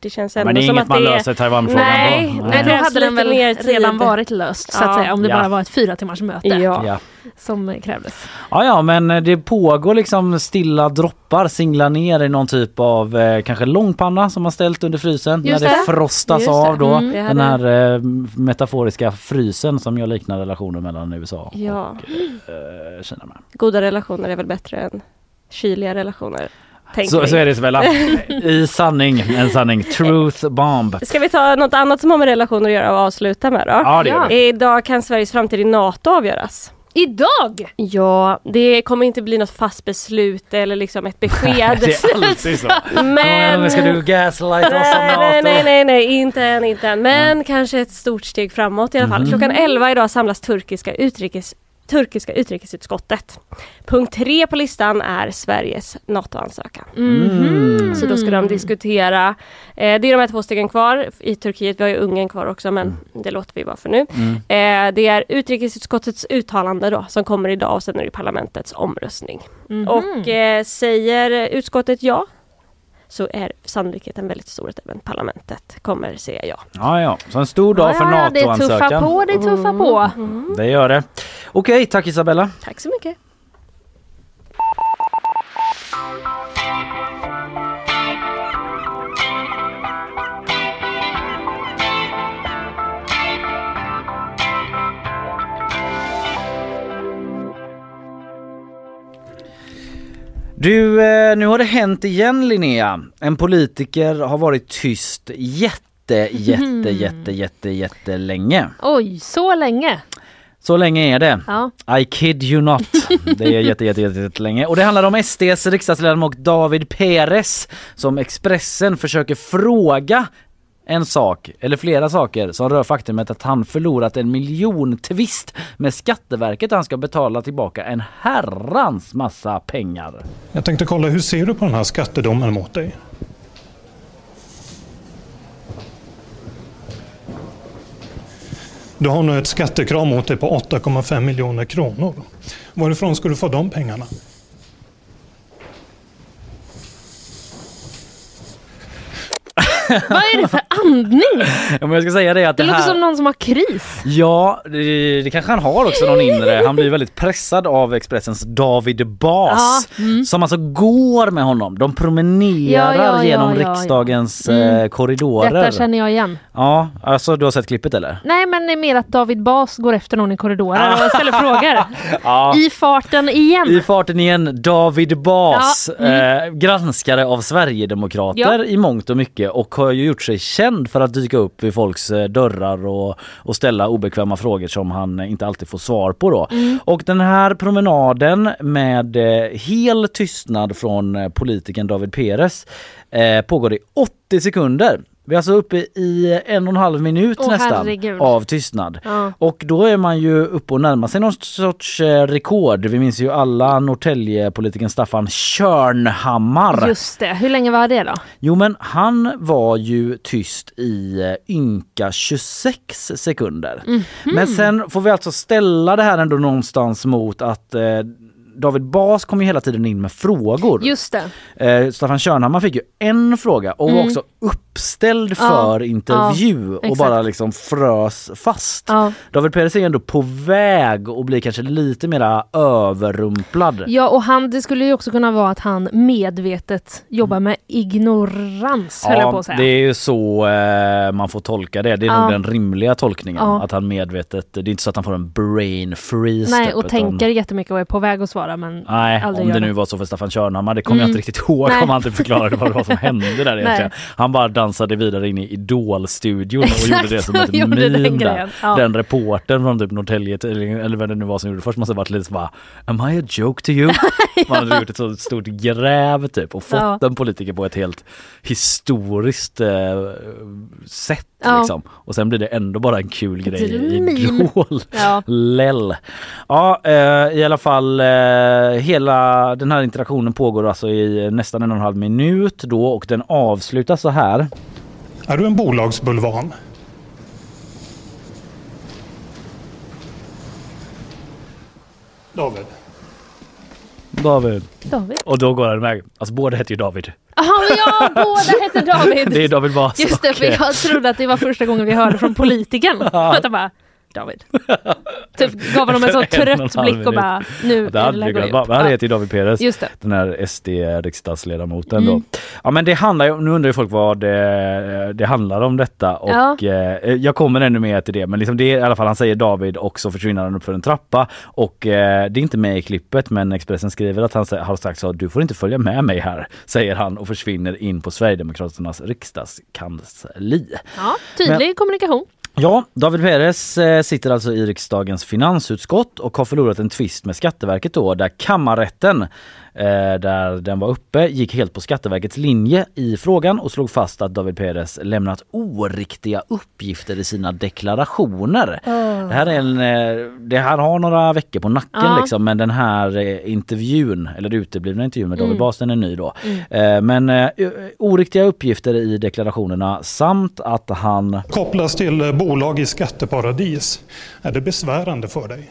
det känns ändå Mm. Men det är som inget att man det är- löser Taiwanfrågan Nej, på. nej, Nej, då krävs hade den lite väl mer tid. redan varit löst så att Ja. säga, om det Ja. bara var ett fyra timmars möte Ja. Ja. som krävdes. Ja, ja, men eh, det pågår liksom stilla droppar singlar ner i någon typ av eh, kanske långpanna som man ställt under frysen Just när det, det. frostas Just det. av då. Mm. Det Den hade- här eh, metaforiska frysen som jag liknar relationen mellan USA Ja. och eh, Kina med. Goda relationer är väl bättre än kyliga relationer. Så, så är det Isabella. I sanning, en sanning. Truth bomb. Ska vi ta något annat som har med relationer att göra och avsluta med då? Ja, det gör vi. Idag kan Sveriges framtid i NATO avgöras. Idag? Ja, det kommer inte bli något fast beslut eller liksom ett besked. Det är alltid så. Men... Men... Ska du gaslight oss Nej, nej, nej, nej, nej, inte än, inte än. Men kanske ett stort steg framåt i alla fall. Mhm. Klockan 11 idag samlas turkiska utrikes turkiska utrikesutskottet. Punkt tre på listan är Sveriges NATO-ansökan. Mm. Så då ska de diskutera, eh, det är de här två stegen kvar i Turkiet, vi har ju Ungern kvar också men det låter vi vara för nu. Eh, det är utrikesutskottets uttalande då som kommer idag och sen är det parlamentets omröstning. Mhm. Och eh, säger utskottet ja så är sannolikheten väldigt stor att även parlamentet kommer säga ja. Ja, ja. Så en stor dag för Ja, det tuffa NATO-ansökan. på, det tuffa på. Det gör det. Okej, tack Isabella. Tack så mycket. Du, eh, nu har det hänt igen Linnea. En politiker har varit tyst jätte, jätte, jätte, jätte, jätte länge. Oj, så länge. Så länge är det. Ja. I kid you not. Det är jätte, jätte, jätte, jätte länge. Och det handlar om SDs riksdagsledamot David Peres som Expressen försöker fråga en sak, eller flera saker, som rör faktumet att han förlorat en miljontvist med Skatteverket. Han ska betala tillbaka en herrans massa pengar. Jag tänkte kolla, hur ser du på den här skattedomen mot dig? Du har nu ett skattekrav mot dig på 8,5 miljoner kronor. Varifrån ska du få de pengarna? Vad är det för andning? Ja, men jag ska säga det att Det det, låter här... som någon som har kris. Ja, det, det kanske han har också någon inre. Han blir väldigt pressad av Expressens David Bas Ja, mm. som alltså går med honom. De promenerar Ja, ja, genom riksdagens Mm. eh, korridorer. Detta känner jag igen. Ja, alltså du har sett klippet eller? Nej men det är mer att David Bas går efter någon i korridoren och ställer frågor. I farten igen. I farten igen, David Bas, mm. eh, granskare av Sverigedemokrater i mångt och mycket och har ju gjort sig känd för att dyka upp vid folks eh, dörrar och, och ställa obekväma frågor som han inte alltid får svar på då. Mm. Och den här promenaden med eh, hel tystnad från eh, politikern David Peres eh, pågår i 80 sekunder. Vi är alltså uppe i en och en halv minut Åh, nästan herregud. av tystnad. Ja. Och då är man ju uppe och närmar sig någon sorts eh, rekord. Vi minns ju alla Norrtäljepolitikern Staffan Körnhammar. Just det, hur länge var det då? Jo men han var ju tyst i eh, ynka 26 sekunder. Mhm. Men sen får vi alltså ställa det här ändå någonstans mot att eh, David Bas kom ju hela tiden in med frågor. Just det. Eh, Staffan Körnhammar fick ju en fråga och var Mm. också uppställd Ja, för intervju ja, och exakt. bara liksom frös fast. Ja. David Perez är ändå på väg och blir kanske lite mera överrumplad. Ja, och han, det skulle ju också kunna vara att han medvetet jobbar med ignorans, höll jag på att säga. det är ju så eh, man får tolka det. Det är Ja. nog den rimliga tolkningen. Ja. Att han medvetet, det är inte så att han får en brain freeze. Nej, och utan- tänker jättemycket och är på väg att svara men Nej, om gör det nu var så för Staffan Körnhammar, det kommer jag Mm. inte riktigt ihåg Nej. om han inte förklarade vad det var som hände där egentligen. Han bara dansade vidare in i Idol-studion och gjorde det som ett meme där. ja. Den reportern från typ Norrtälje, eller, vad det nu var som gjorde det först måste ha varit lite så bara Am I a joke to you? Man hade gjort ett så stort gräv typ och fått Ja. en politiker på ett helt historiskt eh, sätt Ja. liksom. Och sen blir det ändå bara en kul grej i. Idol. Ja. Lell. Ja, eh, i alla fall eh, hela den här interaktionen pågår alltså i nästan en och en halv minut då och den avslutas så här. Är du en bolagsbulvan? David. David. David? Och då går han iväg. Alltså båda heter ju David. Men ja, båda heter David! Det är David Bas Just det, för eh, jag trodde att det var första gången vi hörde från politikern. Bara, David. Typ gav honom en sån en en trött halv blick och bara, nu Det hade är det vara. Men Han heter ju David Perez, Just det. den här SD-riksdagsledamoten Mm. då. Ja men det handlar ju, nu undrar ju folk vad det, det handlar om detta och Ja. eh, jag kommer ännu mer till det men liksom det är i alla fall, han säger David och så försvinner han upp för en trappa och eh, det är inte med i klippet men Expressen skriver att han har sagt så du får inte följa med mig här, säger han och försvinner in på Sverigedemokraternas riksdagskansli. Ja, tydlig kommunikation. Ja, David Perez eh, sitter alltså i riksdagens finansutskott och har förlorat en tvist med Skatteverket då där kammarrätten där den var uppe gick helt på Skatteverkets linje i frågan och slog fast att David Perez lämnat oriktiga uppgifter i sina deklarationer. Oh. Det här är en, eh, det här har några veckor på nacken Ja. liksom men den här eh, intervjun, eller uteblivna intervjun med David Mm. Bas, den är ny då. Mm. Eh, Men eh, oriktiga uppgifter i deklarationerna samt att han Kopplas till eh, bolag i skatteparadis. Är det besvärande för dig?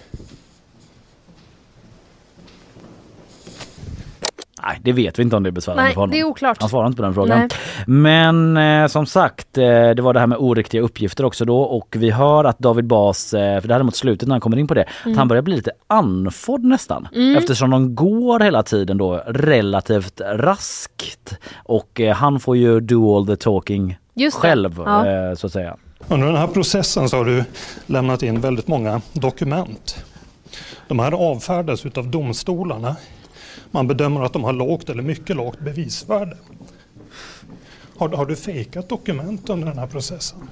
Nej, det vet vi inte om det är besvärande Nej, för honom. det är oklart. Han svarar inte på den frågan. Nej. Men eh, som sagt, eh, det var det här med oriktiga uppgifter också då och vi hör att David Bas, eh, för det här är mot slutet när han kommer in på det, Mm. att han börjar bli lite andfådd nästan. Mm. Eftersom de går hela tiden då relativt raskt och eh, han får ju do all the talking själv Ja. eh, så att säga. Under den här processen så har du lämnat in väldigt många dokument. De här avfärdas utav domstolarna. Man bedömer att de har lågt eller mycket lågt bevisvärde. Har, har du fejkat dokument under den här processen?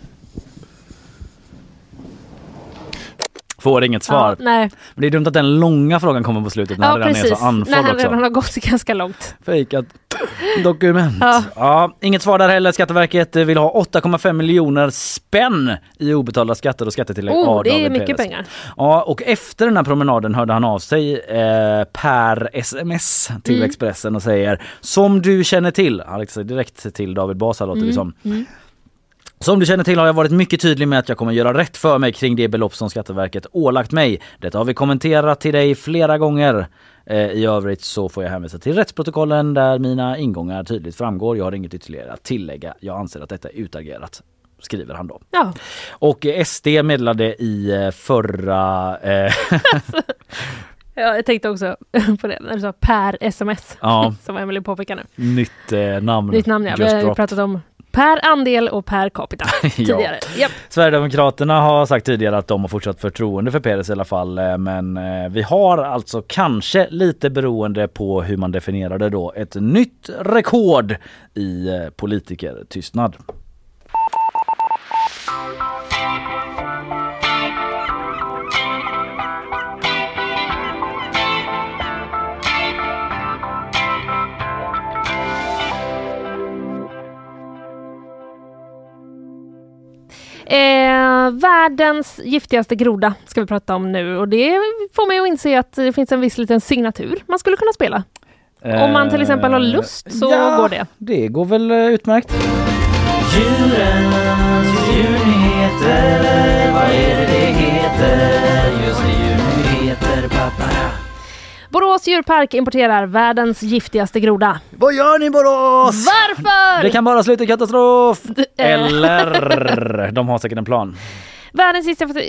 Får inget svar. Ja, nej. Men det är dumt att den långa frågan kommer på slutet när Ja, han redan är så andfådd När han också. redan har gått ganska långt. Fejkat dokument. Ja. Ja. inget svar där heller. Skatteverket vill ha 8,5 miljoner spänn i obetalda skatter och skattetillägg Oh, det är mycket pengar. Ja, och efter den här promenaden hörde han av sig eh, per sms till Mm. Expressen och säger som du känner till, sig direkt till David Basa låter det som. Mm. Som du känner till har jag varit mycket tydlig med att jag kommer göra rätt för mig kring det belopp som Skatteverket ålagt mig. Detta har vi kommenterat till dig flera gånger. Eh, I övrigt så får jag hänvisa till rättsprotokollen där mina ingångar tydligt framgår. Jag har inget ytterligare att tillägga. Jag anser att detta är utagerat. Skriver han då. Ja. Och eh, SD meddelade i eh, förra... Eh, Ja, jag tänkte också på det när du sa per sms. Ja. Som Emelie påpekar nu. nytt eh, namn. Nytt namn ja. Vi har pratat om per andel och per capita tidigare. Japp. Sverigedemokraterna har sagt tidigare att de har fortsatt förtroende för Peres i alla fall. eh, Men eh, vi har alltså kanske lite beroende på hur man definierar det då ett nytt rekord i eh, politikertystnad. Eh, världens giftigaste groda ska vi prata om nu och det får mig att inse att det finns en viss liten signatur man skulle kunna spela. Om man till exempel har lust så Eh, ja, går det. Det går väl eh, utmärkt. Djurens djurnyheter, vad är det det heter? Borås djurpark importerar världens giftigaste groda. Vad gör ni Borås? Varför? Det kan bara sluta i katastrof! eh. Eller, de har säkert en plan. Världens giftigaste...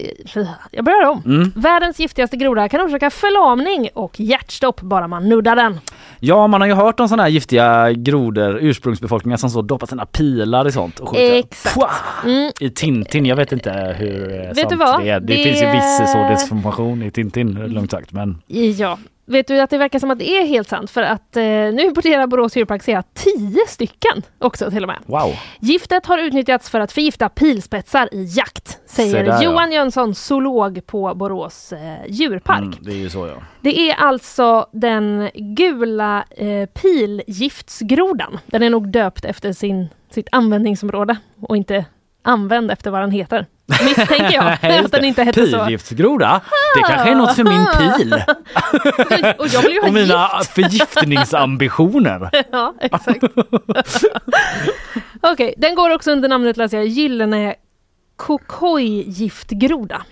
Jag börjar om. Mm. Världens giftigaste groda kan orsaka förlamning och hjärtstopp bara man nuddar den. Ja, man har ju hört om sådana här giftiga grodor, ursprungsbefolkningar som så doppar sina pilar i sånt och skjuter. Exakt. Pua! Mm. I Tintin, jag vet inte hur Vet sant du vad? det är. Det, Det- finns ju viss så desinformation i Tintin, lugnt sagt. Men Ja. Vet du att det verkar som att det är helt sant för att eh, nu importerar Borås djurpark tio stycken också till och med. wow. Giftet har utnyttjat för att förgifta pilspetsar i jakt, säger där, ja. Johan Jönsson, zoolog på Borås eh, djurpark. Mm, det är ju så ja. Det är alltså den gula eh, pilgiftsgrodan. Den är nog döpt efter sin, sitt användningsområde och inte använd efter vad den heter. Misstänker jag. Nej, att den inte hette så. Pilgiftsgroda? Det kanske är något för min pil. Och jag vill ju ha Och mina gift. förgiftningsambitioner. ja, exakt. Okej, den går också under namnet läser jag, gyllene kokojgiftgroda.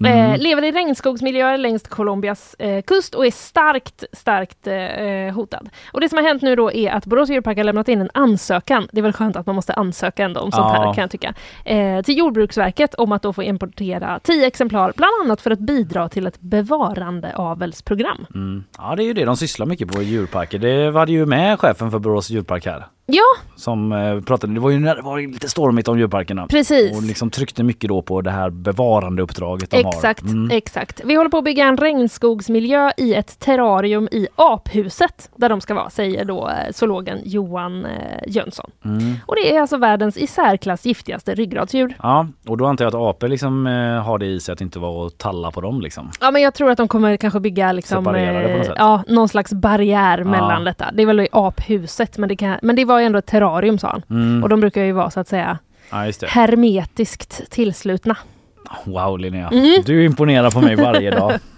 Mm. Eh, lever i regnskogsmiljöer längs Colombias eh, kust och är starkt, starkt eh, hotad. Och det som har hänt nu då är att Borås djurpark har lämnat in en ansökan, det är väl skönt att man måste ansöka ändå om sånt Ja. här kan jag tycka, eh, till Jordbruksverket om att då få importera 10 exemplar, bland annat för att bidra till ett bevarandeavelsprogram. Mm. Ja det är ju det de sysslar mycket på i djurparker. Det var det ju med chefen för Borås djurpark här. Ja, Som eh, pratade, det var ju när det var lite stormigt om djurparkerna. Precis. Och liksom tryckte mycket då på det här bevarandeuppdraget de Exakt. Mm. exakt. Vi håller på att bygga en regnskogsmiljö i ett terrarium i aphuset där de ska vara, säger då eh, zoologen Johan eh, Jönsson. Mm. Och det är alltså världens i särklass giftigaste ryggradsdjur. Ja, och då antar jag att apor liksom eh, har det i sig att inte vara och talla på dem liksom. Ja men jag tror att de kommer kanske bygga liksom, eh, ja, någon slags barriär Ja. mellan detta. Det är väl i aphuset men det, kan, men det var ju ändå ett terrarium sa han. Mm. Och de brukar ju vara så att säga Ja, hermetiskt tillslutna. Wow Linnea, Mm. du imponerar på mig varje dag.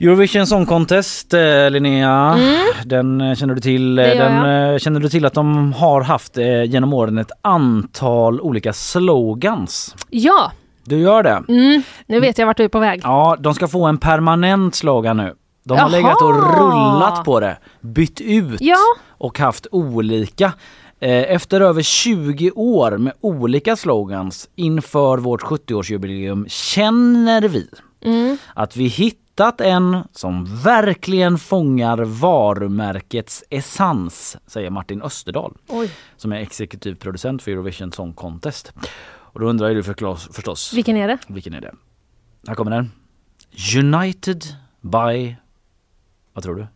Eurovision Song Contest, eh, Linnea, den eh, känner du till. eh, Mm. Den, känner du till att de har haft genom åren ett antal olika slogans? Ja, Du gör det? mm, nu vet jag vart du är på väg. Ja, de ska få en permanent slogan nu. De har Jaha! legat och rullat på det, bytt ut Ja. och haft olika. Efter över 20 år med olika slogans inför vårt 70-årsjubileum känner vi Mm. att vi hittat en som verkligen fångar varumärkets essens, säger Martin Österdahl Oj. som är exekutiv producent för Eurovision Song Contest. Och då undrar ju du förstås, förstås Vilken är det? vilken är det? Här kommer den. United by... Vad tror du?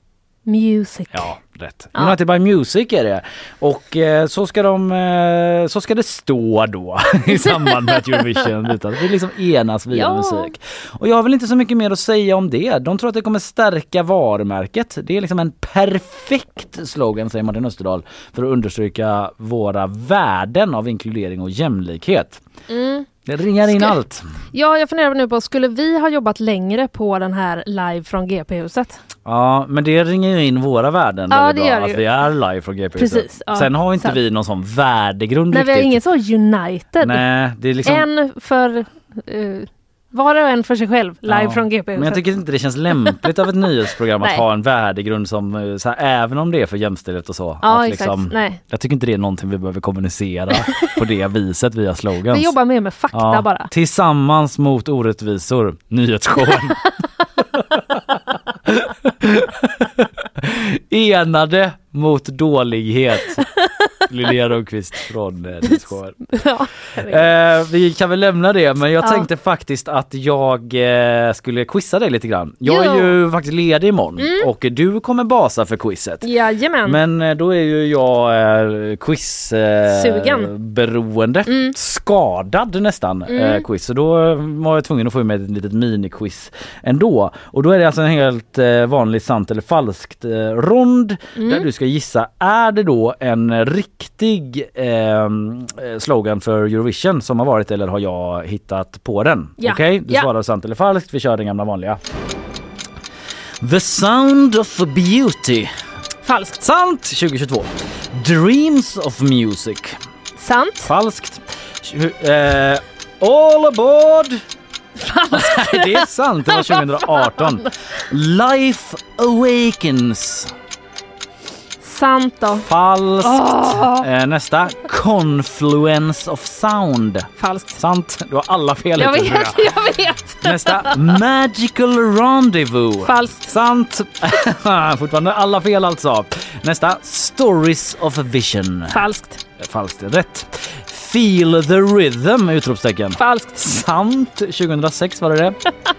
Music. Ja, rätt. Ja. United by Music är det. Och eh, så ska de, eh, så ska det stå då i samband med att Eurovision utan vi liksom enas via Ja. musik. Och jag har väl inte så mycket mer att säga om det. De tror att det kommer stärka varumärket. Det är liksom en perfekt slogan säger Martin Österdahl för att understryka våra värden av inkludering och jämlikhet. Mm. Det ringar in Ska- allt. Ja, jag funderar nu på, skulle vi ha jobbat längre på den här live från GP-huset? Ja, men det ringer ju in våra värden Ja, det bra. gör Att ju. vi är live från GP. Precis, ja. Sen har inte Sant. vi någon sån värdegrund Nej, vi har riktigt. ingen så United. Nej, det är liksom... En för eh, var och en för sig själv, live Ja, från Men jag tycker inte det känns lämpligt av ett nyhetsprogram att ha en värdegrund som, eh, så här, även om det är för jämställdhet och så. Ja, att exakt. Nej. Jag tycker inte det är någonting vi behöver kommunicera på det viset via slogans. Vi jobbar mer med fakta Ja, bara. Tillsammans mot orättvisor, nyhetsshowen. Enade mot dålighet. Linnea Rönnqvist från eh, nyhetsshowen. Ja, Eh, vi kan väl lämna det men jag Ja. tänkte faktiskt att jag eh, skulle quizza dig lite grann. Jag Jo. är ju faktiskt ledig imorgon Mm. och du kommer basa för quizet. Jajamän. Men eh, då är ju jag eh, quiz eh, beroende. Skadad nästan Mm. quiz. Så då var jag tvungen att få med ett litet miniquiz ändå. Och då är det alltså en helt vanlig sant eller falskt rond Mm. där du ska gissa. Är det då en riktig eh, eh, slogan för Eurovision som har varit eller har jag hittat på den? Ja. Okej, du Ja. svarar sant eller falskt. Vi kör den gamla vanliga. The Sound of Beauty. Falskt. Sant 2022. Dreams of Music. Sant. Falskt. Eh, all aboard! Falskt. det är sant, det var 2018. Life Awakens. Sant då. Falskt. Åh. Eh, nästa. Confluence of Sound. Falskt. Sant. Du har alla fel Jag hittills, vet, jag vet. Nästa. Magical Rendezvous. Falskt. Sant. Fortfarande alla fel alltså. Nästa. Stories of Vision. Falskt. Falskt. Rätt. Feel the rhythm! Utropstecken. Falskt. Sant. 2006 var det det.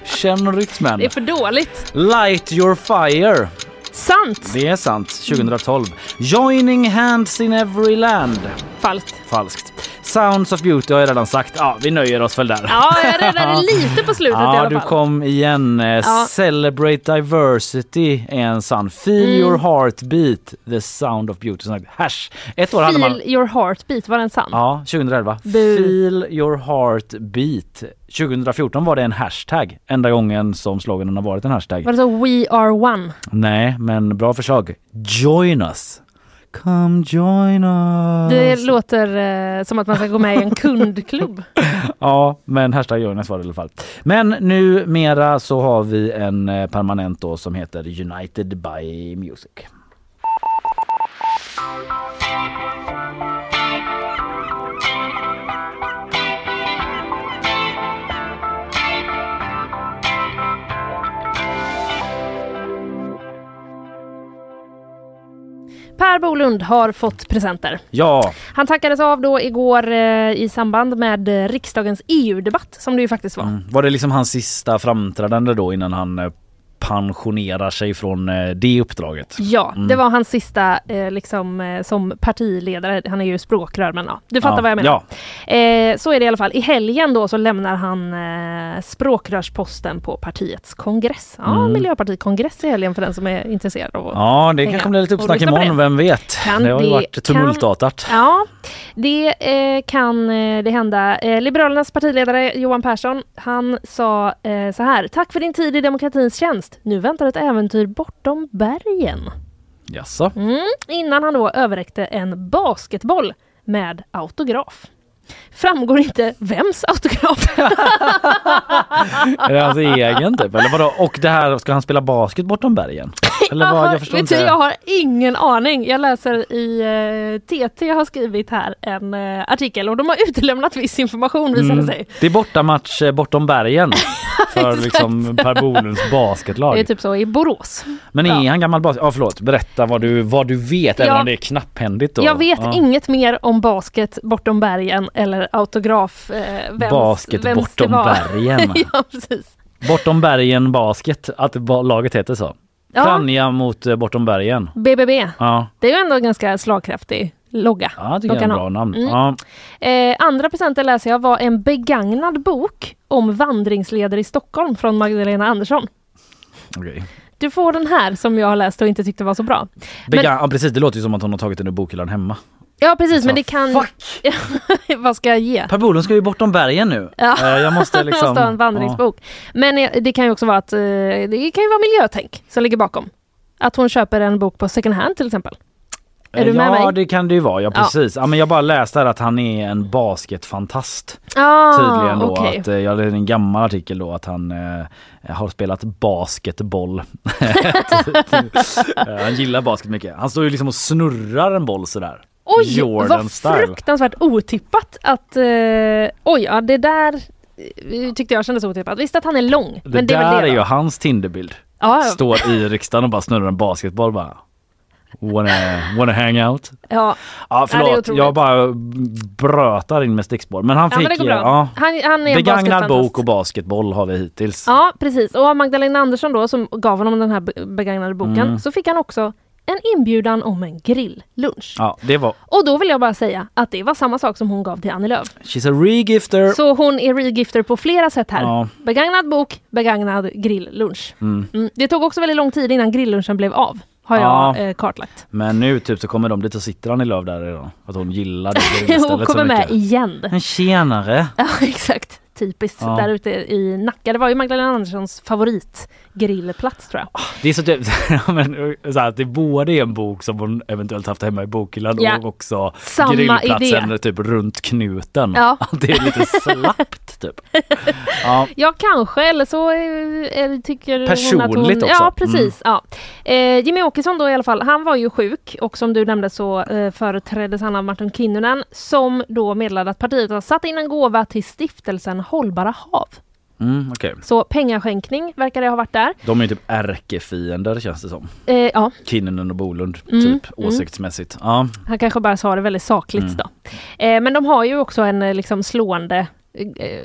Känn rytmen. Det är för dåligt. Light your fire. Sant. Det är sant. 2012. Joining hands in every land. Falskt. Falskt. Sounds of beauty har jag redan sagt. Ja, vi nöjer oss väl där. Ja, jag räddade lite på slutet i Ja, alla du fall. kom igen. Eh, Ja. Celebrate diversity är en sann. Feel Mm. your heartbeat, the sound of beauty. Här Hash. Ett år hade man... Feel your heartbeat, var den sann? Ja, 2011. Bu. Feel your heartbeat. 2014 var det en hashtag. Enda gången som sloganen har varit en hashtag. Var det så We are one? Nej, men bra förslag. Join us. Come join us. Det låter eh, som att man ska gå med i en kundklubb. Ja, men hashtag Jonas var det i alla fall. Men numera så har vi en eh, permanent då som heter United by Music. Per Bolund har fått presenter. Ja, Han tackades av då igår eh, i samband med eh, riksdagens EU-debatt som det ju faktiskt var. mm. var det liksom hans sista framträdande då innan han eh, pensionerar sig från eh, det uppdraget? Ja, Mm. det var hans sista eh, liksom, eh, som partiledare. Han är ju språkrör men ja, du fattar Ja, vad jag menar. ja. Så är det i alla fall. I helgen då så lämnar han språkrörsposten på partiets kongress. Ja, Mm. Miljöpartikongress i helgen för den som är intresserad av att Ja, det kanske blir lite uppsnack imorgon, vem vet? Kan det har ju varit kan- tumultartat. Ja, det kan det hända. Liberalernas partiledare Johan Persson, han sa så här. Tack för din tid i demokratins tjänst. Nu väntar ett äventyr bortom bergen. Jaså? Mm, innan han då överräckte en basketboll med autograf. Framgår inte vems autograf. Är det hans egen typ? Eller vadå? Och det här, ska han spela basket bortom bergen? Eller vad? Jag förstår inte. Du, jag har ingen aning. Jag läser i eh, TT har skrivit här en eh, artikel och de har utelämnat viss information visar det Mm. sig. Det är bortamatch eh, bortom bergen för liksom Per Bolunds basketlag. Det är typ så i Borås. Men är han gammal basket? Ja förlåt, berätta vad du, vad du vet även Ja. om det är knapphändigt då. Jag vet ja. inget mer om basket bortom bergen eller autograf. Eh, vems, Basket vems bortom bergen. ja, precis. Bortom bergen basket, att laget heter så. Ja. Franja mot eh, bortom bergen. BBB. Ja, Det är ju ändå ganska slagkraftig logga. ja det är en bra namn. Mm. Ja. Eh, andra presenter läser jag var en begagnad bok om vandringsleder i Stockholm från Magdalena Andersson. okej. Du får den här som jag har läst och inte tyckte var så bra. Began- Men, ja precis, det låter ju som att hon har tagit den ur bokhyllan hemma. Ja precis, men Så, det kan... Vad ska jag ge? Per Bolund ska ju bortom bergen nu. Ja. Eh, Jag måste liksom... måste ha en vandringsbok. Men eh, det kan ju också vara att eh, det kan ju vara miljötänk som ligger bakom. Att hon köper en bok på second hand till exempel. Är du med ja, mig? det kan det ju vara. Ja, Ja. precis. Ja. men jag bara läste här att han är en basketfantast. Ah, Tydligen då. okej. Att, ja, det är en gammal artikel då att han eh, har spelat basketboll. Eh, han gillar basket mycket. Han står ju liksom och snurrar en boll sådär. Oj, Jordan vad style. fruktansvärt otippat att... Eh, oj, ja det där eh, tyckte jag kändes otippat. Visst att han är lång, Det men det är där väl det är ju hans Tinderbild. Ja, ja. Står i riksdagen och bara snurrar en basketboll bara. Wanna, wanna hang out? Ja, Ja Ja, är förlåt, otroligt. jag bara brötar in med stickspår. Men han ja fick men det ja, Han, han är begagnad bok och basketboll har vi hittills. Ja, precis. Och Magdalena Andersson då, som gav honom den här be- begagnade boken, Mm. så fick han också en inbjudan om en grilllunch. Ja, det var Och då vill jag bara säga att det var samma sak som hon gav till Annie Lööf. She's a regifter. Så hon är regifter på flera sätt här. Ja. Begagnad bok, begagnad grilllunch. Mm. Mm. Det tog också väldigt lång tid innan grilllunchen blev av, har Ja. jag eh, kartlagt. Men nu typ så kommer de dit och sitter i Löv där redan. Att hon gillar det Hon kommer med igen. Men tjenare! Ja, exakt. typiskt Ja. där ute i Nacka. Det var ju Magdalena Anderssons favoritgrillplats tror jag. Det är så typ, så här, att det både är en bok som hon eventuellt haft hemma i bokhyllan Ja. och också Samma grillplatsen idé. typ runt knuten. Ja. Att det är lite slappt typ. Ja. Ja kanske eller så eh, tycker hon att Personligt hon... också. Ja precis. Ja. Eh, Jimmy Åkesson då i alla fall, han var ju sjuk och som du nämnde så eh, företräddes han av Martin Kinnunen som då meddelade att partiet har satt in en gåva till stiftelsen Hållbara hav. Mm, okej. Så pengaskänkning verkar det ha varit där. De är ju typ ärkefiender känns det som. Eh, ja, Kinnunen och Bolund Mm, typ mm. åsiktsmässigt. Ja. han kanske bara sa det väldigt sakligt Mm. då. Eh, men de har ju också en eh, liksom slående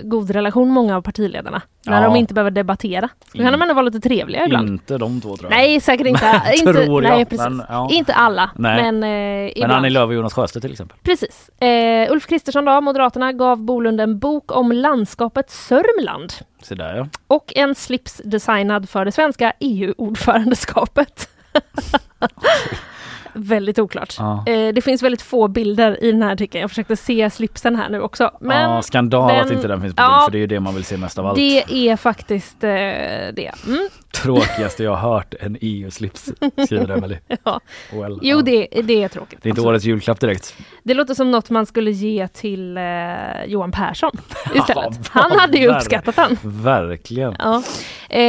god relation många av partiledarna. När Ja. de inte behöver debattera. Då kan de ändå vara lite trevliga ibland. Inte de två tror jag. Nej, säkert inte. inte Tror jag, nej, precis. men, ja. Inte alla, Nej. men eh, Men. Annie Lööf och Jonas Sjöstedt till exempel. Precis. Eh, Ulf Kristersson då, Moderaterna, gav Bolund en bok om landskapet Sörmland. Så där ja. Och en slips designad för det svenska EU-ordförandeskapet. väldigt oklart. Ja. Eh, det finns väldigt få bilder i den här artikeln. Jag försökte se slipsen här nu också. Men ja, skandal att men- inte den finns på ja, bild för det är ju det man vill se mest av allt. Det är faktiskt eh, det. Mm. Tråkigaste jag har hört, en EU-slips, skriver Emelie. Ja. Well, Jo, ja. det, det är tråkigt. Det är inte årets julklapp direkt. Det låter som något man skulle ge till eh, Johan Persson istället. Ja, Han hade ju uppskattat den. Verkligen. Ja. Eh,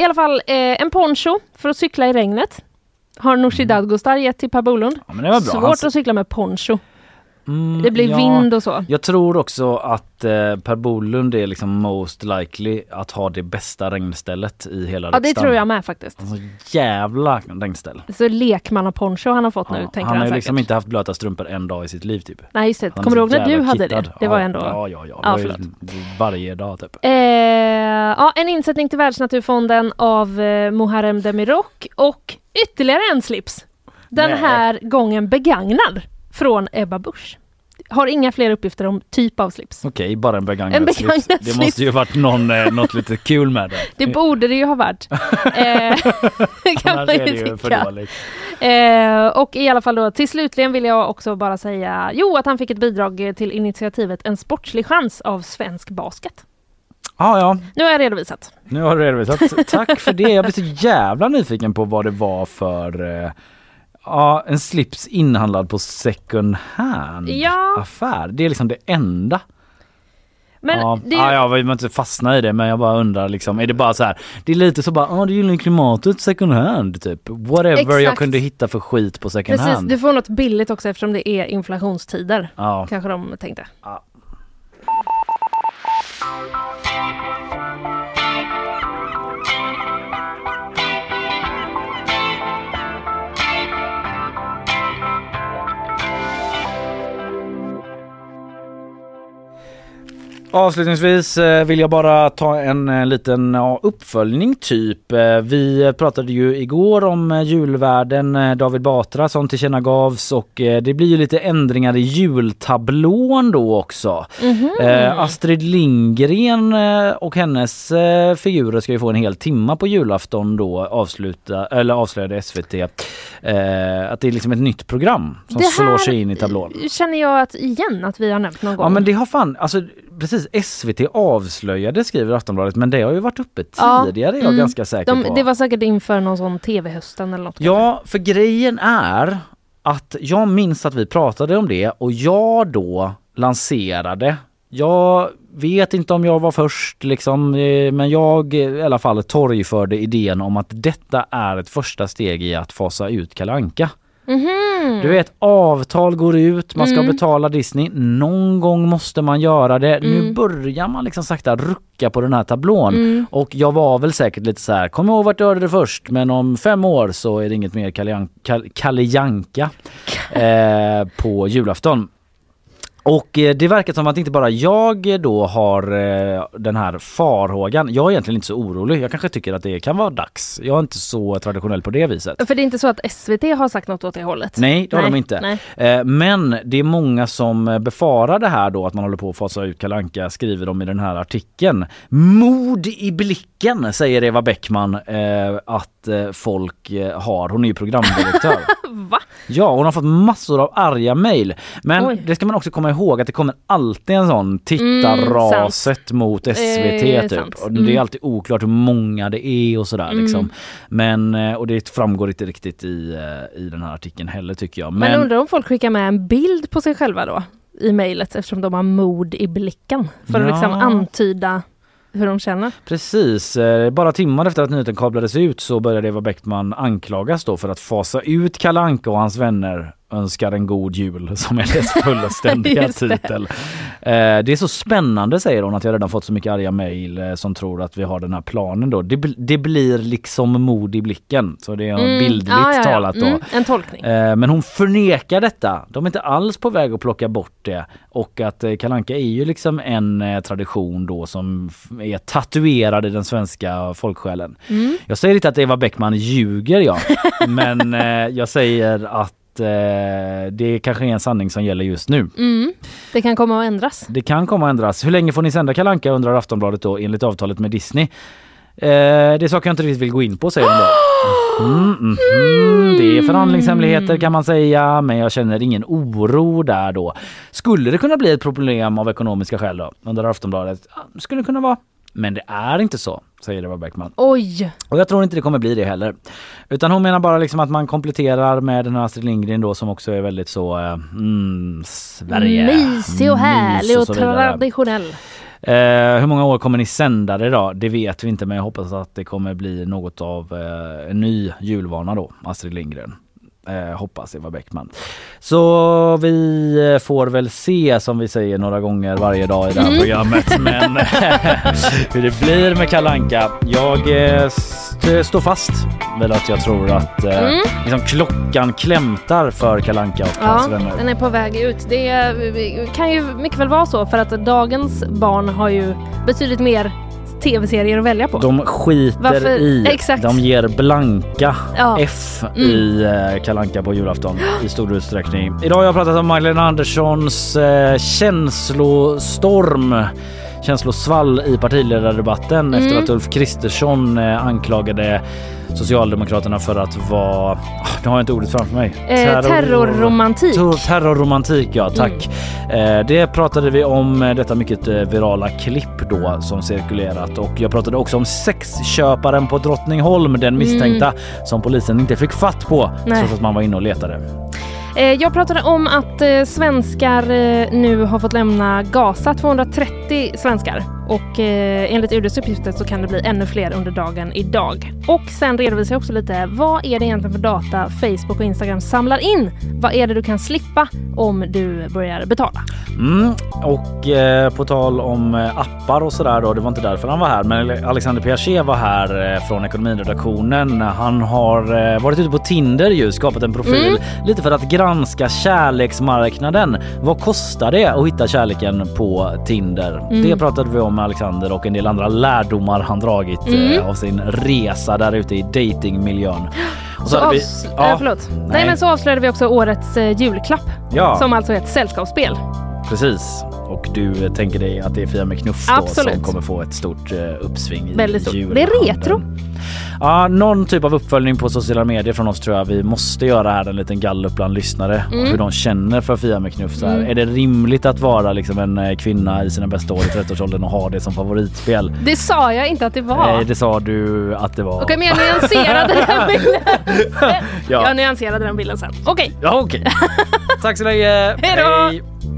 I alla fall eh, en poncho för att cykla i regnet. Har Nooshi Dadgostar gett till Per Bolund. Mm. Ja. Svårt att cykla med poncho. Mm, Det blir ja. vind och så. Jag tror också att eh, Per Bolund är liksom most likely att ha det bästa regnstället i hela Ja, det riksdagen. tror jag med faktiskt. Alltså, jävla regnställ. Så lekmannaponcho han har fått nu, Ja, tänker han han, har ju liksom inte haft blöta strumpor en dag i sitt liv typ. Nej, just det. Han Kommer du ihåg när du hade kittad. det? Det var ändå... Ja, ja, ja. Ja, varje dag typ. Eh, ja, en insättning till Världsnaturfonden av eh, Muharrem Demirok och ytterligare en slips. Den Nej. här gången begagnad från Ebba Busch. Har inga fler uppgifter om typ av slips. Okej, bara en begagnad, En begagnad slips. Det måste ju varit någon, eh, något lite kul med det. Det borde det ju ha varit. Eh, kan man Annars är det ju tycka. Eh, och i alla fall då till slutligen vill jag också bara säga jo att han fick ett bidrag till initiativet En sportslig chans av svensk basket. Ja, ja. Nu har jag redovisat. Nu har du redovisat. Tack för det. Jag blir så jävla nyfiken på vad det var för eh, Ja, en slips inhandlad på second hand Ja. affär. Det är liksom det enda. Men ja, det, ja, jag vill inte fastna i det men jag bara undrar liksom, är det bara så här, det är lite så bara, ja det gillar klimatet second hand typ. Whatever jag Exakt. kunde hitta för skit på second precis, hand. du får något billigt också eftersom det är inflationstider. Ja. Kanske de tänkte. Ja. Avslutningsvis eh, vill jag bara ta en eh, liten uppföljning typ. Eh, Vi pratade ju igår om julvärden David Batra som tillkännagavs och det blir ju lite ändringar i jultablån då också. Mhm. Eh, Astrid Lindgren och hennes figurer ska ju få en hel timma på julafton då avsluta, eller avslöjade SVT att det är liksom ett nytt program som slår sig in i tablån. Känner jag att igen att vi har nämnt någon gång. Ja men det har fan, alltså precis SVT avslöjade skriver Aftonbladet men det har ju varit uppe Ja, tidigare är jag mm. ganska säker De, på. det var säkert inför någon sån TV-hösten eller något. Ja, för grejen är att jag minns att vi pratade om det och jag då lanserade jag vet inte om jag var först liksom, eh, men jag i alla fall torgförde idén om att detta är ett första steg i att fasa ut Kalle Anka. Mhm. Du vet avtal går ut, man ska Mm. betala Disney, någon gång måste man göra det. Nu Mm. börjar man liksom sakta rucka på den här tablån Mm. och jag var väl säkert lite så här, kom ihåg vart du hörde det först men om fem år så är det inget mer Kalle Janka eh, på julafton. Och eh, det verkar som att inte bara jag eh, då har eh, den här farhågan. Jag är egentligen inte så orolig. Jag kanske tycker att det kan vara dags. Jag är inte så traditionell på det viset. För det är inte så att SVT har sagt något åt det hållet? Nej, det har de inte. Nej. Men det är många som befarar det här då att man håller på att fasa ut Kalle Anka, skriver de i den här artikeln. Mod i blicken säger Eva Bäckman att folk har. Hon är ju programdirektör. Va? Ja, hon har fått massor av arga mejl. Men Oj. det ska man också komma ihåg ihåg att det kommer alltid en sån tittarraset mot SVT Eh, typ. Och det Mm. är alltid oklart hur många det är och sådär Mm. liksom. Men, eh, och det framgår inte riktigt i, eh, i den här artikeln heller tycker jag. Men, undrar om folk skickar med en bild på sig själva då i mejlet eftersom de har mod i blicken för att Ja. liksom antyda hur de känner. Precis, eh, bara timmar efter att nyheten kablades ut så började Eva Bäckman anklagas då för att fasa ut Kalle Anka och hans vänner önskar en god jul som är dess fullständiga Just det. titel. Eh, det är så spännande säger hon att jag redan fått så mycket arga mejl eh, som tror att vi har den här planen då. Det, det blir liksom mod i blicken så det är Mm. bildligt Ja, ja, ja. talat då. Mm, en tolkning. Eh, Men hon förnekar detta. De är inte alls på väg att plocka bort det. Och att eh, Kalle Anka är ju liksom en tradition då som är tatuerad i den svenska folksjälen. Mm. Jag säger inte att Eva Bäckman ljuger ja. Men jag säger att eh, det kanske är en sanning som gäller just nu. Mm. Det kan komma att ändras. Det kan komma att ändras. Hur länge får ni sända Kalle Anka undrar Aftonbladet då enligt avtalet med Disney. Eh, det är saker jag inte riktigt vill gå in på säger de då. Mm, mm, mm. Det är förhandlingshemligheter kan man säga men jag känner ingen oro där då. Skulle det kunna bli ett problem av ekonomiska skäl då under Aftonbladet? Skulle det kunna vara. Men det är inte så, säger Eva Bäckman. Oj! Och jag tror inte det kommer bli det heller. Utan hon menar bara liksom att man kompletterar med den här Astrid Lindgren då som också är väldigt så eh, mm, Sverige. Mysig och Mys härlig och vidare. traditionell. Eh, hur många år kommer ni sända det då? Det vet vi inte men jag hoppas att det kommer bli något av eh, en ny julvana då, Astrid Lindgren. Eh, hoppas Eva Bäckman. Så vi eh, får väl se som vi säger några gånger varje dag i det här Mm. programmet. Men hur det blir med Kalle Anka. Jag eh, st- står fast vid att jag tror att eh, Mm. liksom klockan klämtar för Kalle Anka och Ja, hans vänner. den är på väg ut. Det kan ju mycket väl vara så för att dagens barn har ju betydligt mer tv-serier att välja på. De skiter Varför? i. Exakt. De ger blanka Ja. F Mm. i eh, Kalle Anka på julafton i stor utsträckning. Idag har jag pratat om Magdalena Anderssons eh, känslostorm känslosvall i partiledardebatten Mm. efter att Ulf Kristersson eh, anklagade Socialdemokraterna för att vara, ah, nu har jag inte ordet framför mig. Eh, terrorromantik. Terror- Terrorromantik ja, tack. Mm. Eh, det pratade vi om, detta mycket virala klipp då som cirkulerat och jag pratade också om sexköparen på Drottningholm, den misstänkta som polisen inte fick fatt på Mm. Nej. trots att man var inne och letade. Eh, jag pratade om att eh, svenskar eh, nu har fått lämna Gaza, 230 svenskar. Och eh, enligt UDs uppgifter så kan det bli ännu fler under dagen idag. Och sen redovisar jag också lite, vad är det egentligen för data Facebook och Instagram samlar in? Vad är det du kan slippa om du börjar betala? Mm. Och eh, på tal om eh, appar och sådär då, det var inte därför han var här, men Alexander Piaget var här eh, från ekonomiredaktionen. Han har eh, varit ute på Tinder ju, skapat en profil Mm. lite för att granska kärleksmarknaden. Vad kostar det att hitta kärleken på Tinder? Mm. Det pratade vi om med Alexander och en del andra lärdomar han dragit Mm. eh, av sin resa där ute i datingmiljön. Och Så vi- avs- ja, eh. Nej. nej. men så avslöjade vi också årets eh, julklapp. Ja. Som alltså är ett sällskapsspel. Precis. Och du tänker dig att det är Fia med knuff då som kommer få ett stort eh, uppsving i Väldigt stort. Det är retro. Ja, någon typ av uppföljning på sociala medier från oss tror jag vi måste göra här. En liten gallup bland lyssnare. Mm. Hur de känner för Fia med knuff. Så här. Mm. Är det rimligt att vara liksom en eh, kvinna i sina bästa år i 30-årsåldern och ha det som favoritspel? Det sa jag inte att det var. Nej, det sa du att det var. Okej, men jag nyanserade den bilden. Ja. Jag nyanserade den bilden sen. Okej. Ja, okej. Tack så länge. Hej då.